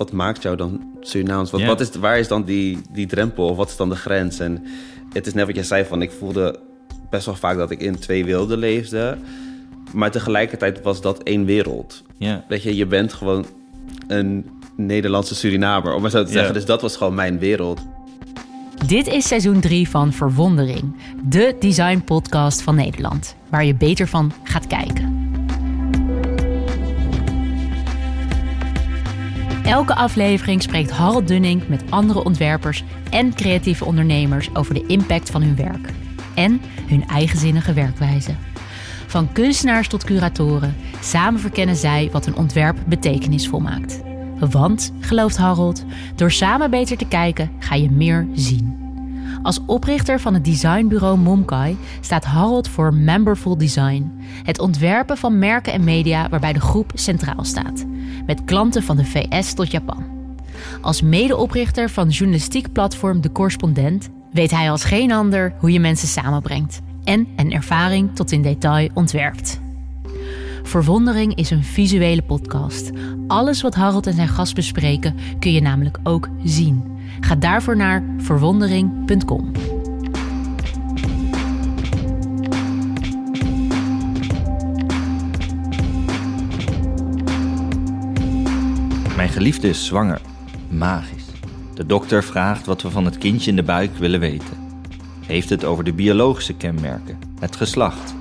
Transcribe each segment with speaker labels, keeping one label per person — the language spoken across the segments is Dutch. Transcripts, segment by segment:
Speaker 1: wat maakt jou dan Surinaams? Wat, wat is, waar is dan die, die drempel? Of wat is dan de grens? En het is net wat je zei van, ik voelde best wel vaak dat ik in twee werelden leefde. Maar tegelijkertijd was dat één wereld.
Speaker 2: Ja.
Speaker 1: Weet je, je bent gewoon een Nederlandse Surinamer, om maar zo te zeggen. Dus dat was gewoon mijn wereld.
Speaker 3: Dit is seizoen 3 van Verwondering, de design podcast van Nederland, waar je beter van gaat kijken. Elke aflevering spreekt Harold Dunning met andere ontwerpers en creatieve ondernemers over de impact van hun werk en hun eigenzinnige werkwijze. Van kunstenaars tot curatoren, samen verkennen zij wat een ontwerp betekenisvol maakt. Want, gelooft Harold, door samen beter te kijken ga je meer zien. Als oprichter van het designbureau Momkai staat Harold voor Memberful Design. Het ontwerpen van merken en media waarbij de groep centraal staat. Met klanten van de VS tot Japan. Als medeoprichter van journalistiek platform De Correspondent weet hij als geen ander hoe je mensen samenbrengt. En een ervaring tot in detail ontwerpt. Verwondering is een visuele podcast. Alles wat Harold en zijn gast bespreken kun je namelijk ook zien. Ga daarvoor naar verwondering.com.
Speaker 2: Mijn geliefde is zwanger. Magisch. De dokter vraagt wat we van het kindje in de buik willen weten. Heeft het over de biologische kenmerken, het geslacht.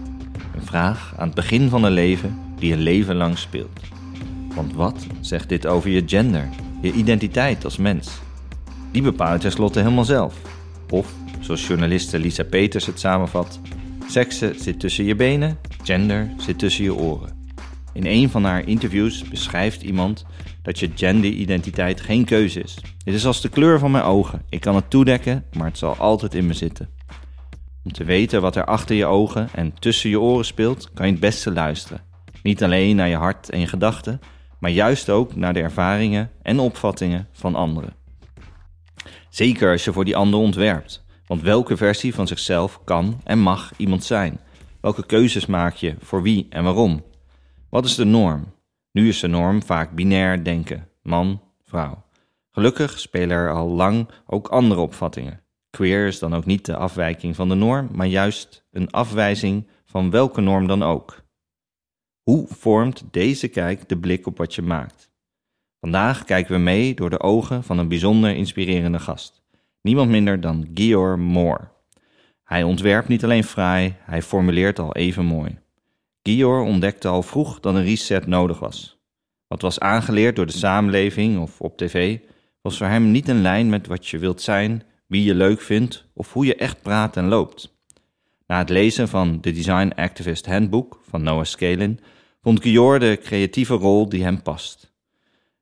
Speaker 2: Een vraag aan het begin van een leven die een leven lang speelt. Want wat zegt dit over je gender, je identiteit als mens? Die bepaal je tenslotte helemaal zelf. Of, zoals journaliste Lisa Peters het samenvat, seksen zit tussen je benen, gender zit tussen je oren. In een van haar interviews beschrijft iemand dat je genderidentiteit geen keuze is. Dit is als de kleur van mijn ogen. Ik kan het toedekken, maar het zal altijd in me zitten. Om te weten wat er achter je ogen en tussen je oren speelt, kan je het beste luisteren. Niet alleen naar je hart en je gedachten, maar juist ook naar de ervaringen en opvattingen van anderen. Zeker als je voor die ander ontwerpt. Want welke versie van zichzelf kan en mag iemand zijn? Welke keuzes maak je voor wie en waarom? Wat is de norm? Nu is de norm vaak binair denken, man, vrouw. Gelukkig spelen er al lang ook andere opvattingen. Queer is dan ook niet de afwijking van de norm, maar juist een afwijzing van welke norm dan ook. Hoe vormt deze kijk de blik op wat je maakt? Vandaag kijken we mee door de ogen van een bijzonder inspirerende gast. Niemand minder dan Gior Moore. Hij ontwerpt niet alleen fraai, hij formuleert al even mooi. Gior ontdekte al vroeg dat een reset nodig was. Wat was aangeleerd door de samenleving of op tv, was voor hem niet in lijn met wat je wilt zijn, wie je leuk vindt of hoe je echt praat en loopt. Na het lezen van The Design Activist Handbook van Noah Scalin vond Gior de creatieve rol die hem past.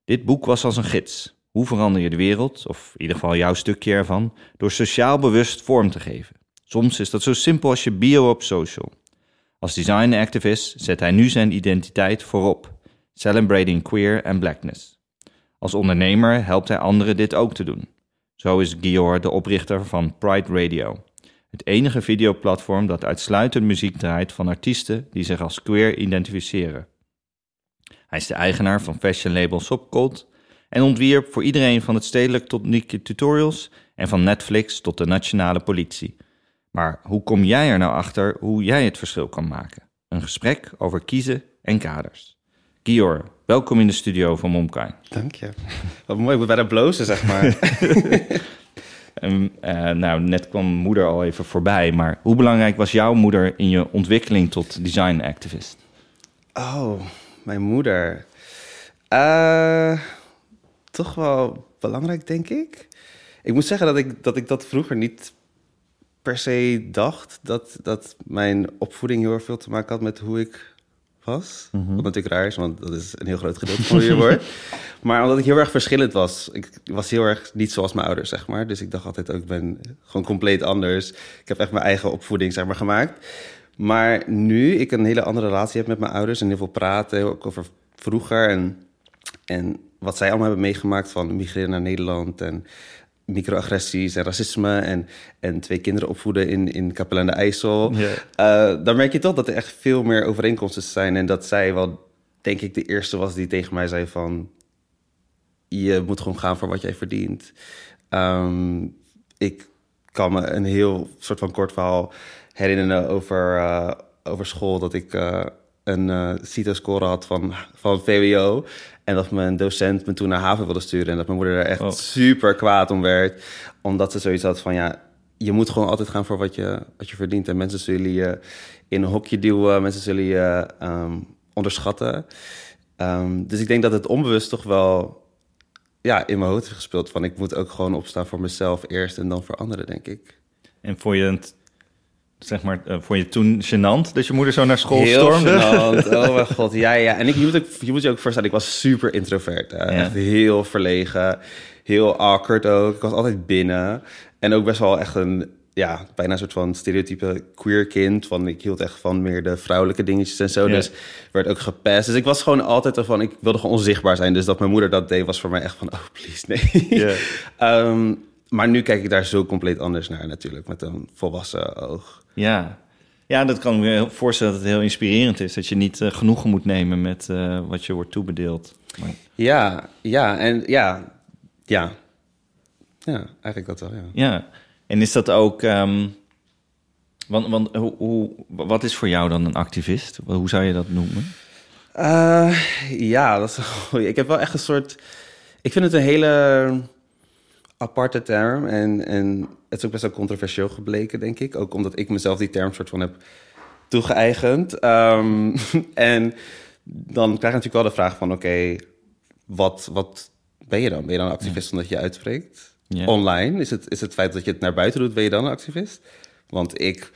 Speaker 2: Dit boek was als een gids. Hoe verander je de wereld, of in ieder geval jouw stukje ervan, door sociaal bewust vorm te geven. Soms is dat zo simpel als je bio op social. Als design activist zet hij nu zijn identiteit voorop, celebrating queer en blackness. Als ondernemer helpt hij anderen dit ook te doen. Zo is Gior de oprichter van Pride Radio, het enige videoplatform dat uitsluitend muziek draait van artiesten die zich als queer identificeren. Hij is de eigenaar van fashion label Sopcult en ontwierp voor iedereen van het stedelijk tot Nike Tutorials en van Netflix tot de nationale politie. Maar hoe kom jij er nou achter hoe jij het verschil kan maken? Een gesprek over kiezen en kaders. Gior, welkom in de studio van Momkai.
Speaker 1: Dank je. Wat mooi, ik moet bijna blozen, zeg maar.
Speaker 2: En, eh, nou, net kwam moeder al even voorbij, maar hoe belangrijk was jouw moeder in je ontwikkeling tot design activist?
Speaker 1: oh, mijn moeder. Eh, toch wel belangrijk, denk ik. Ik moet zeggen dat ik dat, ik dat vroeger niet per se dacht. Dat, dat mijn opvoeding heel erg veel te maken had met hoe ik was. Wat natuurlijk raar is, want dat is een heel groot gedeelte van je wordt. Maar omdat ik heel erg verschillend was. Ik was heel erg niet zoals mijn ouders, zeg maar. Dus ik dacht altijd ook, ik ben gewoon compleet anders. Ik heb echt mijn eigen opvoeding, zeg maar, gemaakt. Maar nu ik een hele andere relatie heb met mijn ouders... en heel veel praten, ook over vroeger... en, en wat zij allemaal hebben meegemaakt van migreren naar Nederland... en microagressies en racisme en, en twee kinderen opvoeden in, in Capelle aan de IJssel. Eh, dan merk je toch dat er echt veel meer overeenkomsten zijn. En dat zij wel, denk ik, de eerste was die tegen mij zei van... je moet gewoon gaan voor wat jij verdient. Ehm, ik kan me een heel soort van kort verhaal herinneren over, eh, over school. Dat ik eh, een uh, CITO-score had van, van VWO. En dat mijn docent me toen naar haven wilde sturen. En dat mijn moeder er echt
Speaker 2: Oh.
Speaker 1: super kwaad om werd. Omdat ze zoiets had van, ja, je moet gewoon altijd gaan voor wat je, wat je verdient. En mensen zullen je in een hokje duwen. Mensen zullen je ehm, onderschatten. Ehm, dus ik denk dat het onbewust toch wel ja, in mijn hoofd heeft gespeeld. Van ik moet ook gewoon opstaan voor mezelf eerst en dan voor anderen, denk ik.
Speaker 2: En vond je het, zeg maar, eh, vond je toen gênant dat je moeder zo naar school
Speaker 1: Heel
Speaker 2: stormde?
Speaker 1: gênant. Oh mijn god, ja, ja. En ik, je, moet ook, je moet je ook voorstellen, ik was super introvert. hè.
Speaker 2: Ja.
Speaker 1: Echt heel verlegen, heel awkward ook. Ik was altijd binnen. En ook best wel echt een, ja, bijna een soort van stereotype queer kind. Van, ik hield echt van meer de vrouwelijke dingetjes en zo.
Speaker 2: Ja.
Speaker 1: Dus werd ook gepest. Dus ik was gewoon altijd ervan, ik wilde gewoon onzichtbaar zijn. Dus dat mijn moeder dat deed, was voor mij echt van, oh please, nee.
Speaker 2: Ja.
Speaker 1: Ehm, maar nu kijk ik daar zo compleet anders naar natuurlijk, met een volwassen oog.
Speaker 2: Ja. ja, dat kan ik me voorstellen dat het heel inspirerend is. Dat je niet eh, genoegen moet nemen met eh, wat je wordt toebedeeld. Maar-
Speaker 1: Ja, ja, en ja, ja. Ja, eigenlijk dat wel, ja.
Speaker 2: ja, en is dat ook... ehm, want want hoe, hoe, wat is voor jou dan een activist? Hoe zou je dat noemen?
Speaker 1: Eh, ja, dat is. Ik heb wel echt een soort... Ik vind het een hele aparte term. En, en het is ook best wel controversieel gebleken, denk ik. Ook omdat ik mezelf die term soort van heb toegeëigend. Ehm, en dan krijg je natuurlijk wel de vraag van... Oké, wat, wat ben je dan? Ben je dan een activist omdat je uitspreekt? Online? Is het, is het feit dat je het naar buiten doet, ben je dan een activist? Want ik...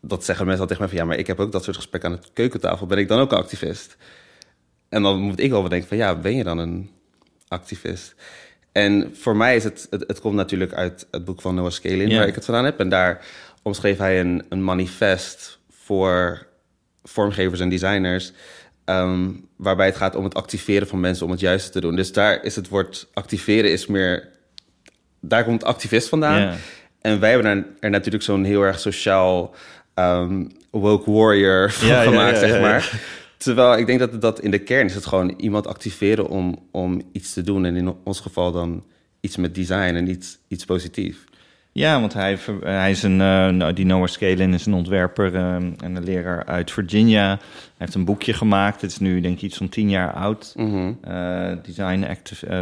Speaker 1: Dat zeggen mensen al tegen mij van... Ja, maar ik heb ook dat soort gesprekken aan de keukentafel. Ben ik dan ook een activist? En dan moet ik wel bedenken van... Ja, ben je dan een activist? En voor mij is het... Het, het komt natuurlijk uit het boek van Noah Scalin... Waar ik het vandaan heb. En daar omschreef hij een, een manifest voor vormgevers en designers... ehm, waarbij het gaat om het activeren van mensen om het juiste te doen. Dus daar is het woord activeren is meer... Daar komt activist vandaan. En wij hebben er, er natuurlijk zo'n heel erg sociaal ehm, woke warrior van
Speaker 2: Ja,
Speaker 1: gemaakt,
Speaker 2: ja, ja,
Speaker 1: zeg maar. Terwijl ik denk dat dat in de kern is het gewoon iemand activeren om, om iets te doen. En in ons geval dan iets met design en iets, iets positiefs.
Speaker 2: Ja, want hij, hij is een, eh, nou, die Noah Scalin is een ontwerper eh, en een leraar uit Virginia. Hij heeft een boekje gemaakt. Het is nu denk ik iets van tien jaar oud. Eh, design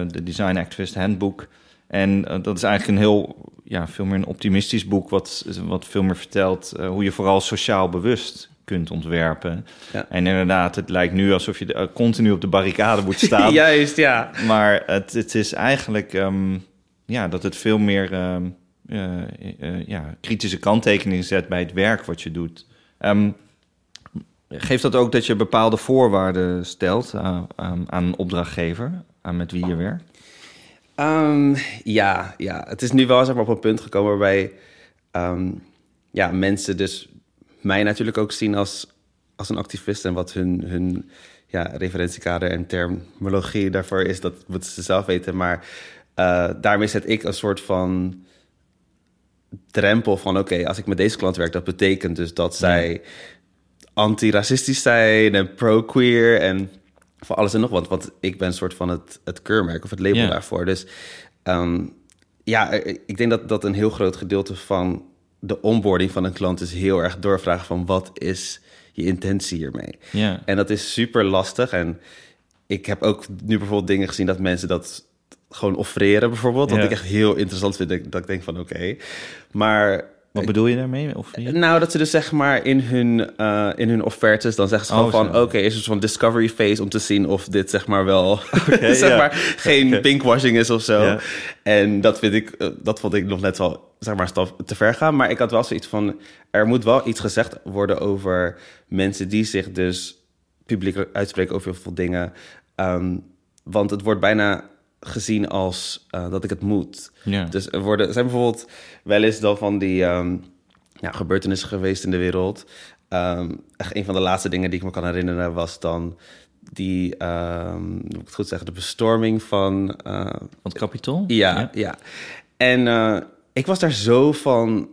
Speaker 2: de Design Activist Handbook. En dat is eigenlijk een heel, ja, veel meer een optimistisch boek... wat, wat veel meer vertelt hoe je vooral sociaal bewust kunt ontwerpen.
Speaker 1: Ja.
Speaker 2: En inderdaad, het lijkt nu alsof je de- eh, continu op de barricade moet staan.
Speaker 1: Juist, ja.
Speaker 2: Maar het, het is eigenlijk ehm, ja, dat het veel meer ehm, eh, eh, ja, kritische kanttekeningen zet bij het werk wat je doet. Ehm, geeft dat ook dat je bepaalde voorwaarden stelt aan, een opdrachtgever, aan met wie je werkt?
Speaker 1: Ja, ja, het is nu wel zeg maar, op een punt gekomen waarbij ja, mensen dus mij natuurlijk ook zien als, als een activist. En wat hun, hun ja, referentiekader en terminologie daarvoor is, dat moeten ze zelf weten. Maar eh, daarmee zet ik een soort van drempel van... oké, als ik met deze klant werk, dat betekent dus dat zij anti-racistisch zijn en pro-queer en voor alles en nog wat. Want ik ben een soort van het, het keurmerk of het label
Speaker 2: Ja.
Speaker 1: daarvoor. Dus ehm, ja, ik denk dat dat een heel groot gedeelte van de onboarding van een klant is heel erg doorvragen van wat is je intentie hiermee.
Speaker 2: Ja.
Speaker 1: En dat is super lastig. En ik heb ook nu bijvoorbeeld dingen gezien dat mensen dat gewoon offreren bijvoorbeeld. Wat
Speaker 2: Ja.
Speaker 1: ik echt heel interessant vind. Dat ik denk van oké. Maar
Speaker 2: Wat bedoel je daarmee? Of niet?
Speaker 1: nou, dat ze dus zeg maar in hun, eh, in hun offertes, dan zeggen ze gewoon
Speaker 2: Oh,
Speaker 1: van... oké, is soort van discovery phase om te zien of dit zeg maar wel... zeg maar geen pinkwashing is of zo. En dat vind ik, eh, dat vond ik nog net wel, zeg maar, stap te ver gaan. Maar ik had wel zoiets van, er moet wel iets gezegd worden over mensen die zich dus publiek uitspreken over heel veel dingen. Ehm, want het wordt bijna gezien als eh, dat ik het moet.
Speaker 2: Ja.
Speaker 1: Dus er worden, zijn bijvoorbeeld wel eens dan van die ehm, ja, gebeurtenissen geweest in de wereld. Ehm, echt een van de laatste dingen die ik me kan herinneren was dan die, moet ik het goed zeggen, de bestorming van eh,
Speaker 2: Wat kapitool?
Speaker 1: ja, ja. En eh, ik was daar zo van,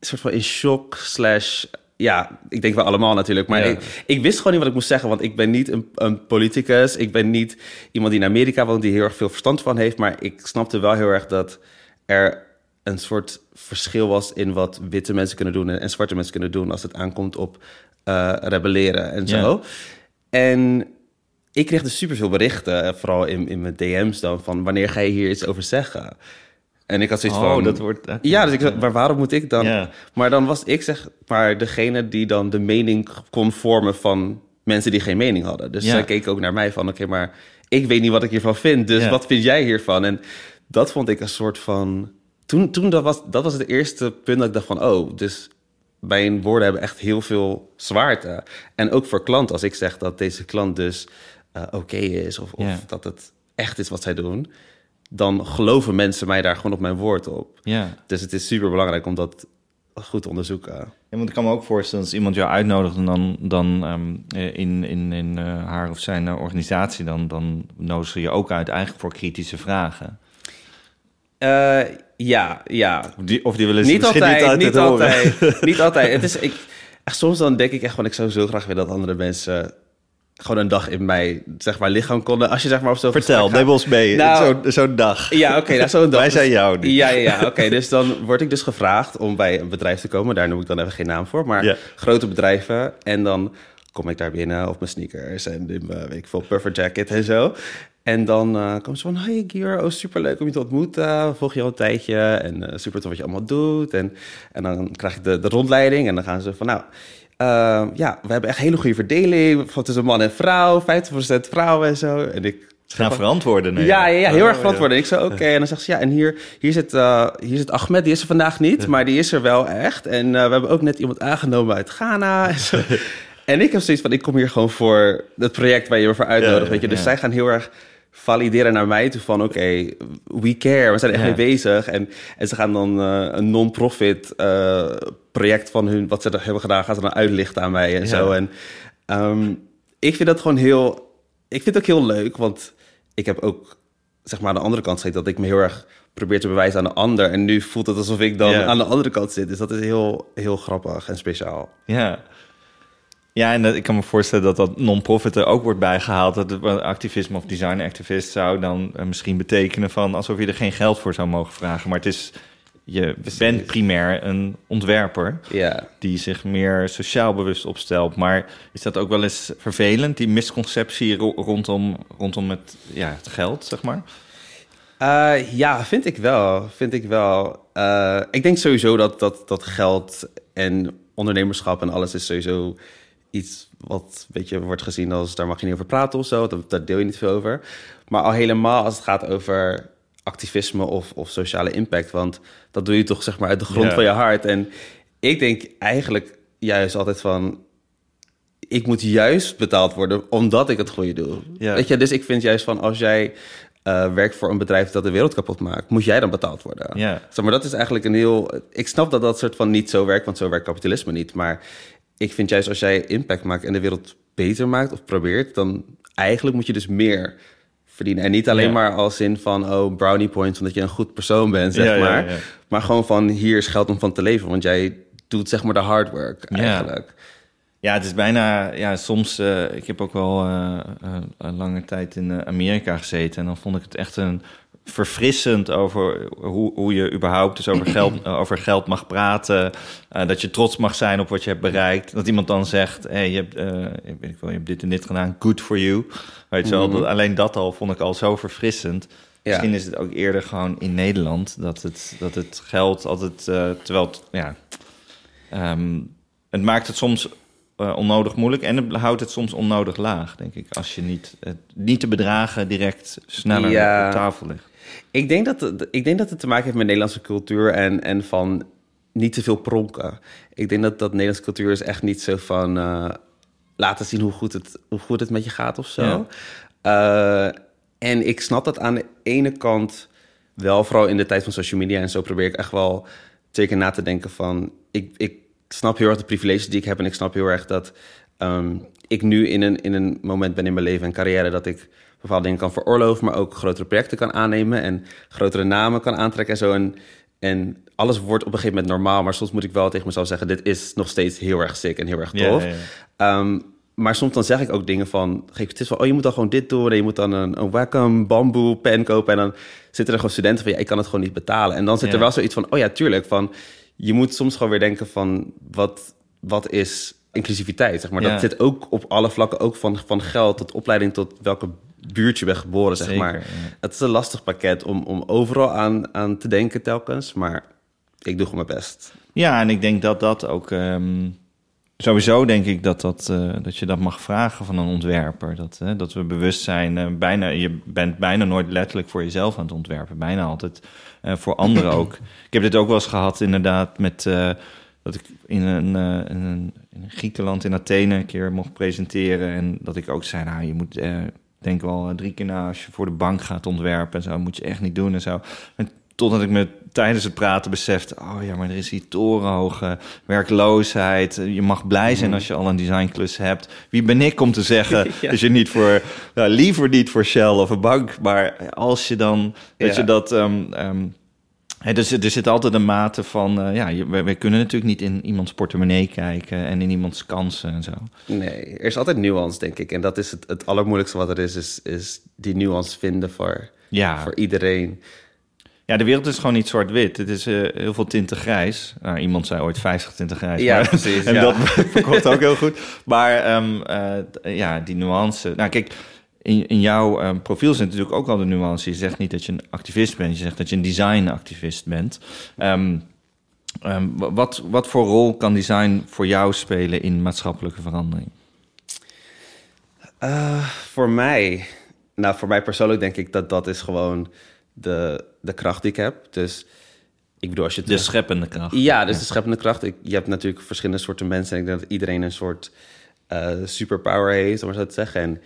Speaker 1: soort van in shock slash ja, ik denk wel allemaal natuurlijk. Maar
Speaker 2: Ja.
Speaker 1: ik, ik wist gewoon niet wat ik moest zeggen. Want ik ben niet een, een politicus. Ik ben niet iemand die in Amerika woont... die heel erg veel verstand van heeft. Maar ik snapte wel heel erg dat er een soort verschil was... in wat witte mensen kunnen doen en, en zwarte mensen kunnen doen... als het aankomt op eh, rebelleren en zo. En ik kreeg dus superveel berichten, vooral in, in mijn DM's dan... van wanneer ga je hier iets over zeggen? En ik had zoiets
Speaker 2: Oh,
Speaker 1: van...
Speaker 2: dat wordt...
Speaker 1: Ja, dus ik zei, maar waarom moet ik dan? Maar dan was ik zeg maar degene die dan de mening kon vormen van mensen die geen mening hadden. Dus
Speaker 2: Ja.
Speaker 1: zij keken ook naar mij van, oké, maar ik weet niet wat ik hiervan vind. Dus wat vind jij hiervan? En dat vond ik een soort van... Toen, toen dat, was, dat was het eerste punt dat ik dacht van, oh, dus mijn woorden hebben echt heel veel zwaarte. En ook voor klanten, als ik zeg dat deze klant dus eh, oké is... Of, of dat het echt is wat zij doen... dan geloven mensen mij daar gewoon op mijn woord op.
Speaker 2: Ja.
Speaker 1: Dus het is super belangrijk om dat goed te onderzoeken.
Speaker 2: Ja, want ik kan me ook voorstellen als iemand jou uitnodigt en dan, dan ehm, eh, in, in, in eh, haar of zijn eh, organisatie, dan, dan ze je ook uit eigenlijk voor kritische vragen.
Speaker 1: Ja, ja.
Speaker 2: Of die, of die willen ze
Speaker 1: Niet altijd,
Speaker 2: niet
Speaker 1: niet,
Speaker 2: het horen.
Speaker 1: altijd. niet altijd. Het is, ik, echt, soms dan denk ik echt van, ik zou zo graag willen dat andere mensen gewoon een dag in mij, zeg maar, lichaam konden. Als je zeg maar op zo'n
Speaker 2: Vertel, neem ons mee.
Speaker 1: Nou-
Speaker 2: Zo'n dag.
Speaker 1: Ja, oké, nou, zo'n dag.
Speaker 2: Wij zijn jou nu.
Speaker 1: Ja, ja, ja. Oké, dus dan word ik dus gevraagd om bij een bedrijf te komen. Daar noem ik dan even geen naam voor. Maar grote bedrijven. En dan kom ik daar binnen op mijn sneakers en in mijn, weet ik veel, puffer jacket en zo. En dan eh komen ze van, hey Gier, oh superleuk om je te ontmoeten. Volg je al een tijdje en eh, super tof wat je allemaal doet. En, en dan krijg ik de, de rondleiding en dan gaan ze van, nou... eh, ja, we hebben echt een hele goede verdeling van tussen man en vrouw, 50% vrouwen en zo. En ik
Speaker 2: Ze gaan verantwoorden. nee.
Speaker 1: ja, ja, ja, heel
Speaker 2: Oh,
Speaker 1: erg verantwoord. En ik zei, oké. En dan zegt ze, ja, en hier, hier, zit, eh, hier zit Ahmed. Die is er vandaag niet, maar die is er wel echt. En eh, we hebben ook net iemand aangenomen uit Ghana. En, zo. en ik heb zoiets van, ik kom hier gewoon voor het project waar je me voor uitnodigt.
Speaker 2: Ja,
Speaker 1: weet je? Dus zij gaan heel erg valideren naar mij toe van, oké, we care. We zijn er echt mee bezig. En, en ze gaan dan eh, een non-profit project van hun, wat ze er hebben gedaan, gaan ze dan uitlichten aan mij en
Speaker 2: Ja.
Speaker 1: zo. En ehm, ik vind dat gewoon heel... Ik vind het ook heel leuk, want ik heb ook zeg maar aan de andere kant zit dat ik me heel erg probeer te bewijzen aan de ander. En nu voelt het alsof ik dan
Speaker 2: Ja.
Speaker 1: aan de andere kant zit. Dus dat is heel, heel grappig en speciaal.
Speaker 2: Ja. Ja, en dat, ik kan me voorstellen dat dat non-profit er ook wordt bijgehaald. Dat activisme of designactivist zou dan eh, misschien betekenen van alsof je er geen geld voor zou mogen vragen. Maar het is, je bent primair een ontwerper
Speaker 1: Ja.
Speaker 2: die zich meer sociaal bewust opstelt. Maar is dat ook wel eens vervelend, die misconceptie ro- rondom, rondom het, ja, het geld, zeg maar?
Speaker 1: Eh, ja, vind ik wel. Vind ik wel. Eh, ik denk sowieso dat, dat, dat geld en ondernemerschap en alles is sowieso iets wat weet je, wordt gezien als daar mag je niet over praten of zo. Dat, daar deel je niet veel over. Maar al helemaal als het gaat over activisme of, of sociale impact. Want dat doe je toch zeg maar uit de grond van je hart. En ik denk eigenlijk juist altijd van... Ik moet juist betaald worden omdat ik het goede doe. Weet je, dus ik vind juist van als jij eh, werkt voor een bedrijf dat de wereld kapot maakt, moet jij dan betaald worden.
Speaker 2: Ja.
Speaker 1: Zeg maar dat is eigenlijk een heel. Ik snap dat dat soort van niet zo werkt, want zo werkt kapitalisme niet. Maar ik vind juist als jij impact maakt en de wereld beter maakt of probeert, dan eigenlijk moet je dus meer verdienen. En niet alleen
Speaker 2: Ja.
Speaker 1: maar als in van oh brownie points, omdat je een goed persoon bent, zeg
Speaker 2: Ja,
Speaker 1: maar.
Speaker 2: ja.
Speaker 1: Maar gewoon van hier is geld om van te leven, want jij doet zeg maar de hard work eigenlijk.
Speaker 2: Ja, het is bijna, ja, soms, eh, ik heb ook wel eh, eh, een lange tijd in Amerika gezeten en dan vond ik het echt een verfrissend over hoe, hoe je überhaupt dus over geld, over geld mag praten. eh, dat je trots mag zijn op wat je hebt bereikt. Dat iemand dan zegt, hey, je, hebt, eh, weet ik wel, je hebt dit en dit gedaan, good for you. Weet je wel, dat- alleen dat al vond ik al zo verfrissend.
Speaker 1: Ja.
Speaker 2: Misschien is het ook eerder gewoon in Nederland dat het, dat het geld altijd, eh, terwijl het, ja, ehm, het maakt het soms eh, onnodig moeilijk en het houdt het soms onnodig laag, denk ik. Als je niet, het, niet te bedragen direct sneller
Speaker 1: Ja.
Speaker 2: op tafel ligt.
Speaker 1: Ik denk dat het, ik denk dat het te maken heeft met Nederlandse cultuur en, en van niet te veel pronken. Ik denk dat dat Nederlandse cultuur is echt niet zo van eh, laten zien hoe goed, het, hoe goed het met je gaat of zo. Eh, en ik snap dat aan de ene kant wel, vooral in de tijd van social media en zo probeer ik echt wel zeker na te denken van ik, ik snap heel erg de privileges die ik heb en ik snap heel erg dat ehm, ik nu in een, in een moment ben in mijn leven en carrière dat ik bepaalde dingen kan veroorloven, maar ook grotere projecten kan aannemen en grotere namen kan aantrekken en zo. En En alles wordt op een gegeven moment normaal, maar soms moet ik wel tegen mezelf zeggen: dit is nog steeds heel erg sick en heel erg tof.
Speaker 2: ja, ja.
Speaker 1: Ehm, maar soms dan zeg ik ook dingen van, geef het is van, oh je moet dan gewoon dit doen en je moet dan een, een Wacom bamboe pen kopen en dan zitten er gewoon studenten van, ja ik kan het gewoon niet betalen. En dan zit er wel zoiets van, oh ja tuurlijk, van je moet soms gewoon weer denken van, wat, wat is inclusiviteit, zeg maar.
Speaker 2: Ja.
Speaker 1: Dat zit ook op alle vlakken, ook van, van geld tot opleiding tot welke buurt je bent geboren, zeg maar.
Speaker 2: ja.
Speaker 1: Het is een lastig pakket om, om overal aan, aan te denken telkens, maar ik doe gewoon mijn best.
Speaker 2: Ja, en ik denk dat dat ook... ehm, sowieso denk ik dat, dat, eh, dat je dat mag vragen van een ontwerper. Dat, hè, dat we bewust zijn. eh, bijna, je bent bijna nooit letterlijk voor jezelf aan het ontwerpen. Bijna altijd eh, voor anderen ook. Ik heb dit ook wel eens gehad inderdaad met... dat ik in een, in een, in Griekenland in Athene een keer mocht presenteren. En dat ik ook zei, nou, je moet... denk wel eh, drie keer na als je voor de bank gaat ontwerpen en zo. Moet je echt niet doen en zo. En totdat ik me tijdens het praten besefte... oh ja, maar er is hier torenhoge werkloosheid. Je mag blij zijn als je al een designklus hebt. Wie ben ik om te zeggen
Speaker 1: Ja.
Speaker 2: dat je niet voor... Nou, liever niet voor Shell of een bank, maar als je dan... dat je dat... ehm, Dus er zit altijd een mate van, eh, ja, je- we, kunnen natuurlijk niet in iemands portemonnee kijken en in iemands kansen en zo.
Speaker 1: Nee, er is altijd nuance, denk ik. En dat is het, het allermoeilijkste wat er is, is, is die nuance vinden voor,
Speaker 2: Ja,
Speaker 1: voor iedereen.
Speaker 2: ja de wereld is gewoon niet zwart-wit. Het is eh, heel veel tinten grijs. Nou, iemand zei ooit 50 tinten grijs.
Speaker 1: Ja,
Speaker 2: maar-
Speaker 1: precies,
Speaker 2: En
Speaker 1: ja.
Speaker 2: dat verkocht ook heel goed. Maar ehm, eh, ja, die nuance. Nou, kijk, in, in jouw ehm, profiel zit natuurlijk ook al de nuance. Je zegt niet dat je een activist bent, je zegt dat je een designactivist bent. Ehm, ehm, wa- wat, wat voor rol kan design voor jou spelen in maatschappelijke verandering?
Speaker 1: Eh, voor mij, nou voor mij persoonlijk denk ik dat dat is gewoon de, de kracht die ik heb. Dus ik bedoel, als je
Speaker 2: De scheppende kracht.
Speaker 1: Ja, dus de scheppende kracht. Ik, je hebt natuurlijk verschillende soorten mensen. En ik denk dat iedereen een soort eh, superpower heeft, om maar zo te zeggen. En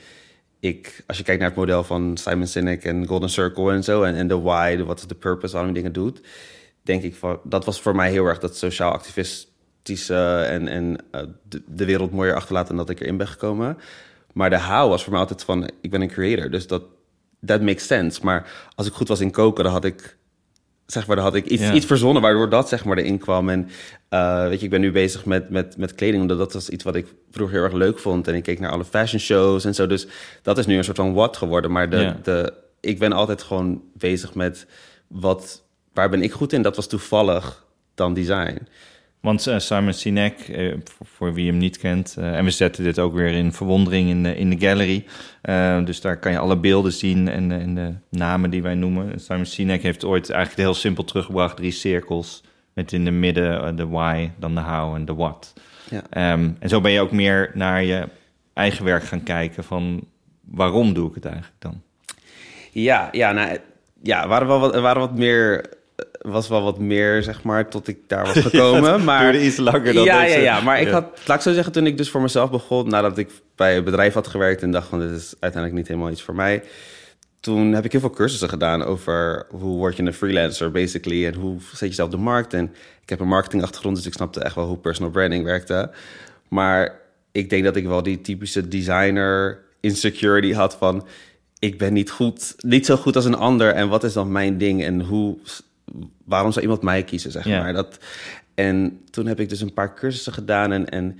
Speaker 1: ik, als je kijkt naar het model van Simon Sinek en Golden Circle en zo... en, de why, wat is de purpose, waarom je dingen doet... denk ik, van, dat was voor mij heel erg dat sociaal activistische... en, en eh, de, de wereld mooier achterlaten dan dat ik erin ben gekomen. Maar de how was voor mij altijd van, ik ben een creator. Dus dat makes sense. Maar als ik goed was in koken, dan had ik zeg maar, dan had ik iets,
Speaker 2: Ja.
Speaker 1: iets verzonnen waardoor dat zeg maar erin kwam. En eh, weet je, ik ben nu bezig met, met, met kleding, omdat dat was iets wat ik vroeger heel erg leuk vond. En ik keek naar alle fashion shows en zo. Dus dat is nu een soort van what geworden. Maar de,
Speaker 2: Ja.
Speaker 1: de, ik ben altijd gewoon bezig met wat, waar ben ik goed in? Dat was toevallig dan design.
Speaker 2: Want eh, Simon Sinek, eh, voor, wie hem niet kent, eh, en we zetten dit ook weer in verwondering in de, in de gallery. Dus daar kan je alle beelden zien en, de- en de namen die wij noemen. Simon Sinek heeft ooit eigenlijk heel simpel teruggebracht: drie cirkels. Met in de midden de why, dan de how en de what.
Speaker 1: Ja.
Speaker 2: Ehm, en zo ben je ook meer naar je eigen werk gaan kijken van waarom doe ik het eigenlijk dan?
Speaker 1: Ja, ja, nou, ja, waren wel wat, waren wat meer, was wel wat meer, zeg maar, tot ik daar was gekomen. maar
Speaker 2: duurde iets langer dan
Speaker 1: ja,
Speaker 2: deze.
Speaker 1: Ja, ja, maar ik
Speaker 2: Ja.
Speaker 1: had, laat ik zo zeggen, toen ik dus voor mezelf begon, nadat ik bij een bedrijf had gewerkt en dacht van, dit is uiteindelijk niet helemaal iets voor mij. Toen heb ik heel veel cursussen gedaan over hoe word je een freelancer, basically, en hoe zet je jezelf op de markt. En ik heb een marketingachtergrond, dus ik snapte echt wel hoe personal branding werkte. Maar ik denk dat ik wel die typische designer insecurity had van, ik ben niet goed, niet zo goed als een ander. En wat is dan mijn ding? En hoe, waarom zou iemand mij kiezen, zeg
Speaker 2: Ja.
Speaker 1: maar? Dat, en toen heb ik dus een paar cursussen gedaan. En, en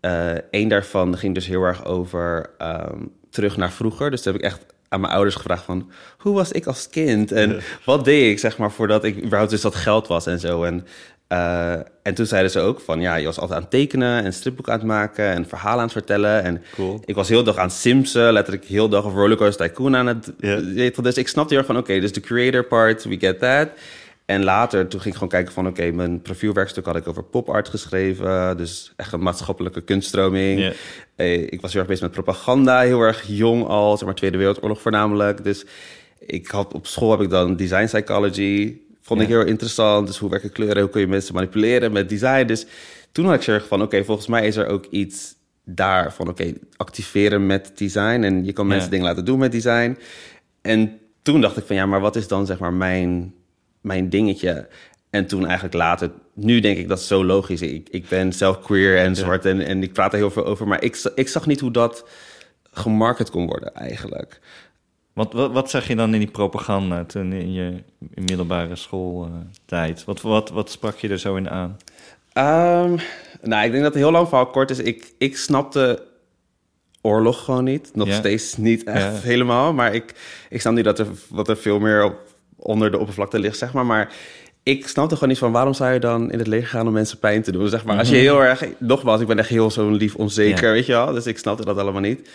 Speaker 1: eh één daarvan ging dus heel erg over ehm, terug naar vroeger. Dus toen heb ik echt aan mijn ouders gevraagd van... hoe was ik als kind? En wat deed ik, zeg maar, voordat ik überhaupt dus dat geld was en zo. En, eh, en toen zeiden ze ook van... ja, je was altijd aan het tekenen en stripboek aan het maken... en verhalen aan het vertellen. En
Speaker 2: Cool.
Speaker 1: ik was heel dag aan het simsen, letterlijk heel dag of Rollercoaster Tycoon aan het... Je, Dus ik snapte heel erg van, oké, dus de creator part, we get that. En later, toen ging ik gewoon kijken van, oké, mijn profielwerkstuk had ik over pop-art geschreven. Dus echt een maatschappelijke kunststroming. Eh, ik was heel erg bezig met propaganda, heel erg jong al, zeg maar Tweede Wereldoorlog voornamelijk. Dus ik had, op school heb ik dan design psychology, vond ik heel interessant. Dus hoe werken kleuren, hoe kun je mensen manipuleren met design. Dus toen had ik zo erg van, oké, volgens mij is er ook iets daar van, oké, activeren met design. En je kan mensen
Speaker 2: Ja.
Speaker 1: dingen laten doen met design. En toen dacht ik van, ja, maar wat is dan zeg maar mijn, mijn dingetje? En toen eigenlijk later, nu denk ik dat is zo logisch. Ik, ik ben zelf queer en zwart en, en ik praat er heel veel over. Maar ik, ik zag niet hoe dat gemarket kon worden eigenlijk.
Speaker 2: Wat, wat, wat zag je dan in die propaganda toen in je in middelbare schooltijd? wat, wat, wat sprak je er zo in aan?
Speaker 1: Ehm, nou, ik denk dat het heel lang verhaal kort is. Ik, ik snapte oorlog gewoon niet. Nog
Speaker 2: Ja.
Speaker 1: steeds niet echt
Speaker 2: Ja.
Speaker 1: helemaal. Maar ik, ik snap nu dat er, wat er veel meer op, onder de oppervlakte ligt, zeg maar. Maar ik snapte gewoon niet van waarom zou je dan in het leger gaan om mensen pijn te doen. Zeg maar. Als je heel erg, nogmaals, ik ben echt heel zo'n lief onzeker,
Speaker 2: Mhm. Ja.
Speaker 1: weet je wel. Dus ik snapte dat allemaal niet.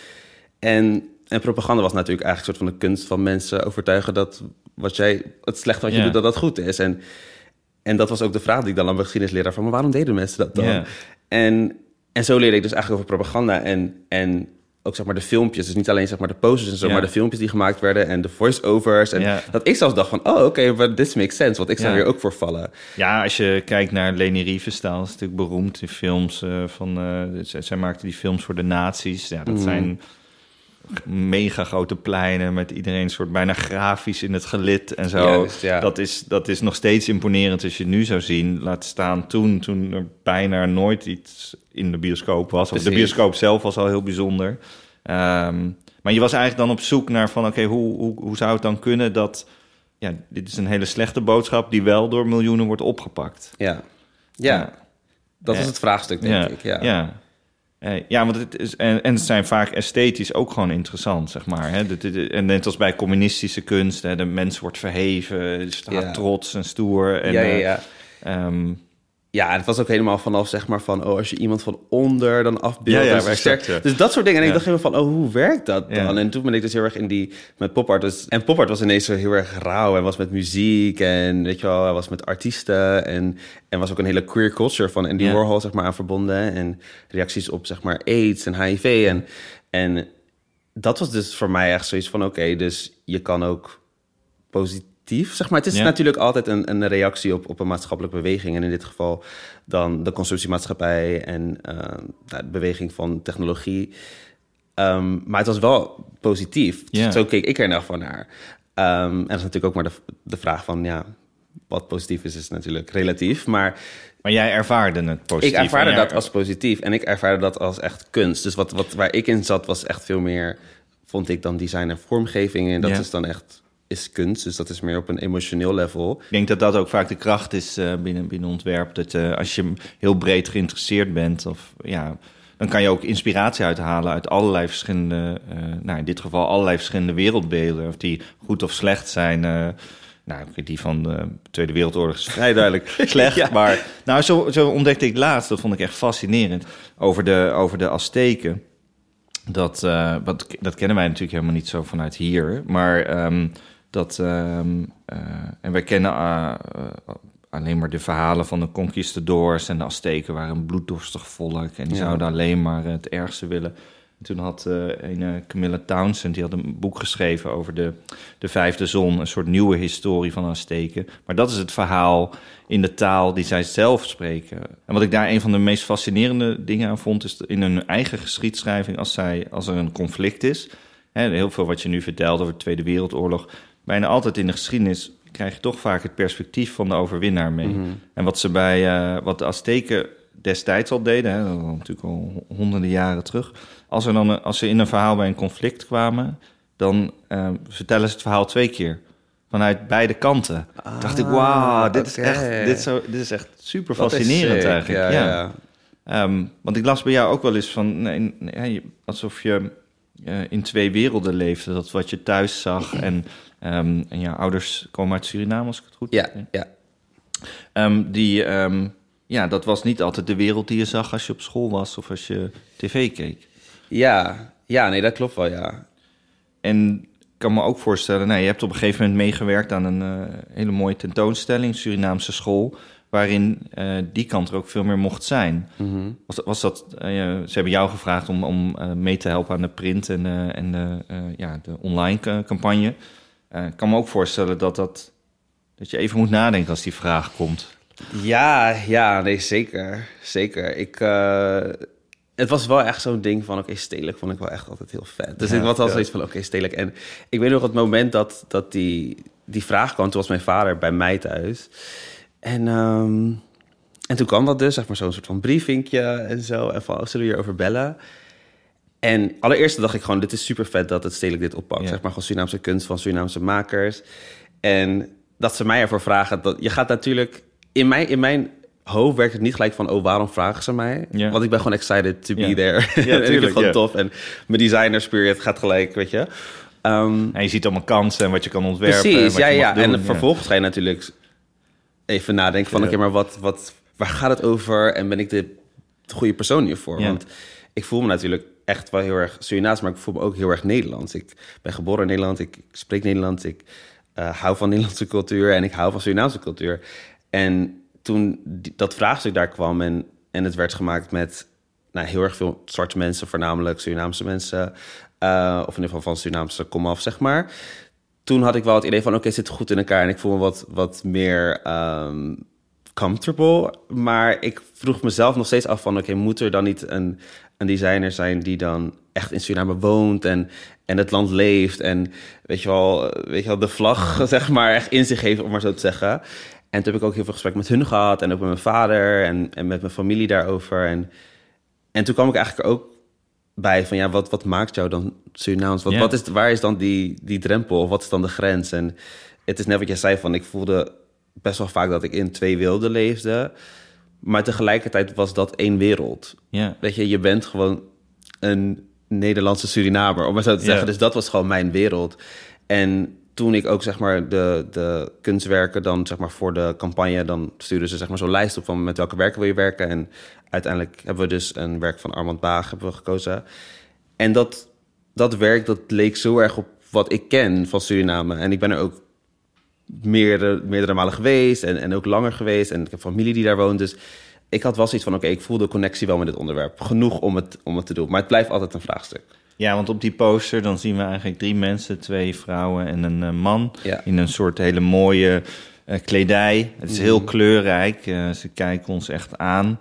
Speaker 1: En, en propaganda was natuurlijk eigenlijk een soort van de kunst van mensen overtuigen dat wat jij, het slecht wat je doet, dat dat goed is. En, en dat was ook de vraag die ik dan aan mijn geschiedenisleraar van, maar waarom deden mensen dat dan? En, en zo leerde ik dus eigenlijk over propaganda en, en ook zeg maar de filmpjes. Dus niet alleen zeg maar de posters en zo, maar de filmpjes die gemaakt werden en de voice-overs. En dat ik zelfs dacht van, oh oké, but this makes sense, want ik zou hier ook voor vallen.
Speaker 2: Ja, als je kijkt naar Leni Riefenstahl, is natuurlijk beroemd. Die films eh, van... zij, zij maakte die films voor de nazi's. Ja, dat
Speaker 1: Mhm.
Speaker 2: zijn mega grote pleinen met iedereen soort bijna grafisch in het gelid en zo.
Speaker 1: Juist, ja.
Speaker 2: dat, is, dat is nog steeds imponerend als je het nu zou zien. Laat staan toen, toen er bijna nooit iets in de bioscoop was. Of de bioscoop zelf was al heel bijzonder. Ehm, maar je was eigenlijk dan op zoek naar van... oké, hoe, hoe, hoe zou het dan kunnen dat... ja, dit is een hele slechte boodschap... die wel door miljoenen wordt opgepakt.
Speaker 1: Ja, ja. dat was het vraagstuk, denk
Speaker 2: ja,
Speaker 1: ik. Ja.
Speaker 2: ja. Eh, ja, want het is, en, en het zijn vaak esthetisch ook gewoon interessant, zeg maar. Hè? En net als bij communistische kunst, hè, de mens wordt verheven, staat
Speaker 1: Ja.
Speaker 2: trots en stoer. En,
Speaker 1: ja, ja,
Speaker 2: eh,
Speaker 1: ja.
Speaker 2: ehm,
Speaker 1: Ja, en het was ook helemaal vanaf, zeg maar, van... oh, als je iemand van onder dan afbeeldt...
Speaker 2: Ja, ja,
Speaker 1: sterk.
Speaker 2: ja.
Speaker 1: Dus dat soort dingen. En
Speaker 2: Ja.
Speaker 1: ik dacht helemaal van, oh, hoe werkt dat dan? En toen ben ik dus heel erg in die... met popart. Dus, en popart was ineens zo heel erg rauw... en was met muziek en, weet je wel, hij was met artiesten... en, en was ook een hele queer culture van Andy. Warhol, zeg maar, aan verbonden... en reacties op, zeg maar, AIDS en HIV. En, en dat was dus voor mij echt zoiets van... oké, dus je kan ook positief, zeg maar. Het is
Speaker 2: Ja.
Speaker 1: natuurlijk altijd een, een reactie op, op een maatschappelijke beweging. En in dit geval dan de consumptiemaatschappij en eh, nou, de beweging van technologie. Ehm, maar het was wel positief.
Speaker 2: Ja.
Speaker 1: Zo keek ik er nou van naar. Ehm, en dat is natuurlijk ook maar de, de vraag van, ja, wat positief is, is natuurlijk relatief. Maar
Speaker 2: maar jij ervaarde het positief.
Speaker 1: ik ervaarde
Speaker 2: jij-
Speaker 1: dat als positief en ik ervaarde dat als echt kunst. Dus wat, wat, waar ik in zat was echt veel meer, vond ik dan design en vormgeving. En dat
Speaker 2: Ja.
Speaker 1: is dan echt, is kunst. Dus dat is meer op een emotioneel level.
Speaker 2: Ik denk dat dat ook vaak de kracht is eh, binnen, binnen ontwerp. Dat eh, als je heel breed geïnteresseerd bent, of, ja, dan kan je ook inspiratie uithalen uit allerlei verschillende, eh, nou in dit geval allerlei verschillende wereldbeelden. Of die goed of slecht zijn. nou, die van de Tweede Wereldoorlog is vrij duidelijk slecht.
Speaker 1: Ja.
Speaker 2: Maar nou, zo, zo ontdekte ik laatst, dat vond ik echt fascinerend, over de, over de Azteken. Dat, eh, wat, dat kennen wij natuurlijk helemaal niet zo vanuit hier. Maar ehm, dat. ehm, eh, en wij kennen eh, eh, alleen maar de verhalen van de conquistadors. En de Azteken waren een bloeddorstig volk. En die
Speaker 1: Ja.
Speaker 2: zouden alleen maar het ergste willen. En toen had een Camilla Townsend, die had een boek geschreven over de, de vijfde zon. Een soort nieuwe historie van de Azteken. Maar dat is het verhaal in de taal die zij zelf spreken. En wat ik daar een van de meest fascinerende dingen aan vond, is in hun eigen geschiedschrijving, als, zij, als er een conflict is. Hè, heel veel wat je nu vertelt over de Tweede Wereldoorlog. Bijna altijd in de geschiedenis krijg je toch vaak het perspectief van de overwinnaar mee. En wat ze bij eh, wat de Azteken destijds al deden, hè, dat natuurlijk al honderden jaren terug. Als, er dan, als ze in een verhaal bij een conflict kwamen, dan eh, vertellen ze het verhaal twee keer. Vanuit beide kanten. dacht ik, wauw, dit, is
Speaker 1: Ah,
Speaker 2: echt, dit, zo, dit is echt super
Speaker 1: Dat
Speaker 2: fascinerend eigenlijk.
Speaker 1: Ja,
Speaker 2: Ja,
Speaker 1: ja.
Speaker 2: Ehm, want ik las bij jou ook wel eens van, nee, nee, alsof je eh, in twee werelden leefde. Dat wat je thuis zag en, ehm, en jouw ouders komen uit Suriname, als ik het goed
Speaker 1: Ja,
Speaker 2: heb.
Speaker 1: ja.
Speaker 2: Ehm, die, ehm, ja, dat was niet altijd de wereld die je zag als je op school was of als je tv keek.
Speaker 1: Ja, ja, nee, dat klopt wel, ja.
Speaker 2: En ik kan me ook voorstellen, nou, je hebt op een gegeven moment meegewerkt aan een eh, hele mooie tentoonstelling, Surinaamse school, waarin eh, die kant er ook veel meer mocht zijn.
Speaker 1: Mhm.
Speaker 2: Was, was dat, eh, ze hebben jou gevraagd om, om mee te helpen aan de print en, en de, ja, de online ca- campagne. Eh, ik kan me ook voorstellen dat, dat, dat je even moet nadenken als die vraag komt.
Speaker 1: Ja, ja, nee, zeker. Zeker. Ik, eh, het was wel echt zo'n ding van, oké, stedelijk vond ik wel echt altijd heel vet. Dus
Speaker 2: Ja,
Speaker 1: ik was al
Speaker 2: ja.
Speaker 1: zoiets van, oké, stedelijk. En ik weet nog het moment dat, dat die, die vraag kwam, toen was mijn vader bij mij thuis. En, ehm, en toen kwam dat dus, zeg maar, zo'n soort van briefvinkje en zo. En van, oh, zullen we hierover bellen? En allereerst dacht ik gewoon, dit is super vet dat het stedelijk dit oppakt.
Speaker 2: Ja.
Speaker 1: Zeg maar gewoon Surinaamse kunst van Surinaamse makers. En dat ze mij ervoor vragen, dat je gaat natuurlijk... In mijn, in mijn hoofd werkt het niet gelijk van, oh, waarom vragen ze mij?
Speaker 2: Ja.
Speaker 1: Want ik ben gewoon excited to be
Speaker 2: Ja.
Speaker 1: there.
Speaker 2: Ja,
Speaker 1: en ik vind gewoon tof. En mijn designer spirit gaat gelijk, weet je. Ehm,
Speaker 2: En je ziet allemaal kansen en wat je kan ontwerpen. en
Speaker 1: Precies,
Speaker 2: wat
Speaker 1: ja,
Speaker 2: je
Speaker 1: ja.
Speaker 2: doen,
Speaker 1: En vervolgens ga je natuurlijk even nadenken van... Oké, maar wat, wat, waar gaat het over? En ben ik de goede persoon hiervoor? Want ik voel me natuurlijk echt wel heel erg Surinaams... maar ik voel me ook heel erg Nederlands. Ik ben geboren in Nederland, ik spreek Nederlands... ik eh, hou van Nederlandse cultuur en ik hou van Surinaamse cultuur. En toen dat vraagstuk daar kwam en, en het werd gemaakt met... Nou, heel erg veel zwarte mensen, voornamelijk Surinaamse mensen... eh, of in ieder geval van Surinaamse komaf, zeg maar toen had ik wel het idee van, oké, het zit goed in elkaar. En ik voel me wat, wat meer ehm, comfortable. Maar ik vroeg mezelf nog steeds af van, oké, moet er dan niet een, een designer zijn die dan echt in Suriname woont en, en het land leeft en weet je wel, weet je wel, de vlag zeg maar echt in zich heeft, om maar zo te zeggen. En toen heb ik ook heel veel gesprek met hun gehad en ook met mijn vader en, en met mijn familie daarover. En, en toen kwam ik eigenlijk ook bij van ja, wat, wat maakt jou dan Surinaams? Wat, wat is, waar is dan die, die drempel of wat is dan de grens? En het is net wat jij zei van ik voelde best wel vaak dat ik in twee werelden leefde. Maar tegelijkertijd was dat één wereld.
Speaker 2: Ja.
Speaker 1: Weet je, je bent gewoon een Nederlandse Surinamer, om maar zo te zeggen.
Speaker 2: Ja.
Speaker 1: Dus dat was gewoon mijn wereld. En toen ik ook zeg maar de, de kunstwerken dan zeg maar voor de campagne, dan stuurden ze zeg maar zo'n lijst op van met welke werken wil je werken. En uiteindelijk hebben we dus een werk van Armand Baag hebben we gekozen. En dat, dat werk dat leek zo erg op wat ik ken van Suriname. En ik ben er ook meerdere, meerdere malen geweest en, en ook langer geweest. En ik heb familie die daar woont. Dus ik had wel zoiets van, oké, ik voel de connectie wel met dit onderwerp. Genoeg om het, om het te doen. Maar het blijft altijd een vraagstuk.
Speaker 2: Ja, want op die poster dan zien we eigenlijk drie mensen, twee vrouwen en een eh, man
Speaker 1: Ja.
Speaker 2: in een soort hele mooie eh, kledij. Het is heel kleurrijk. eh, ze kijken ons echt aan.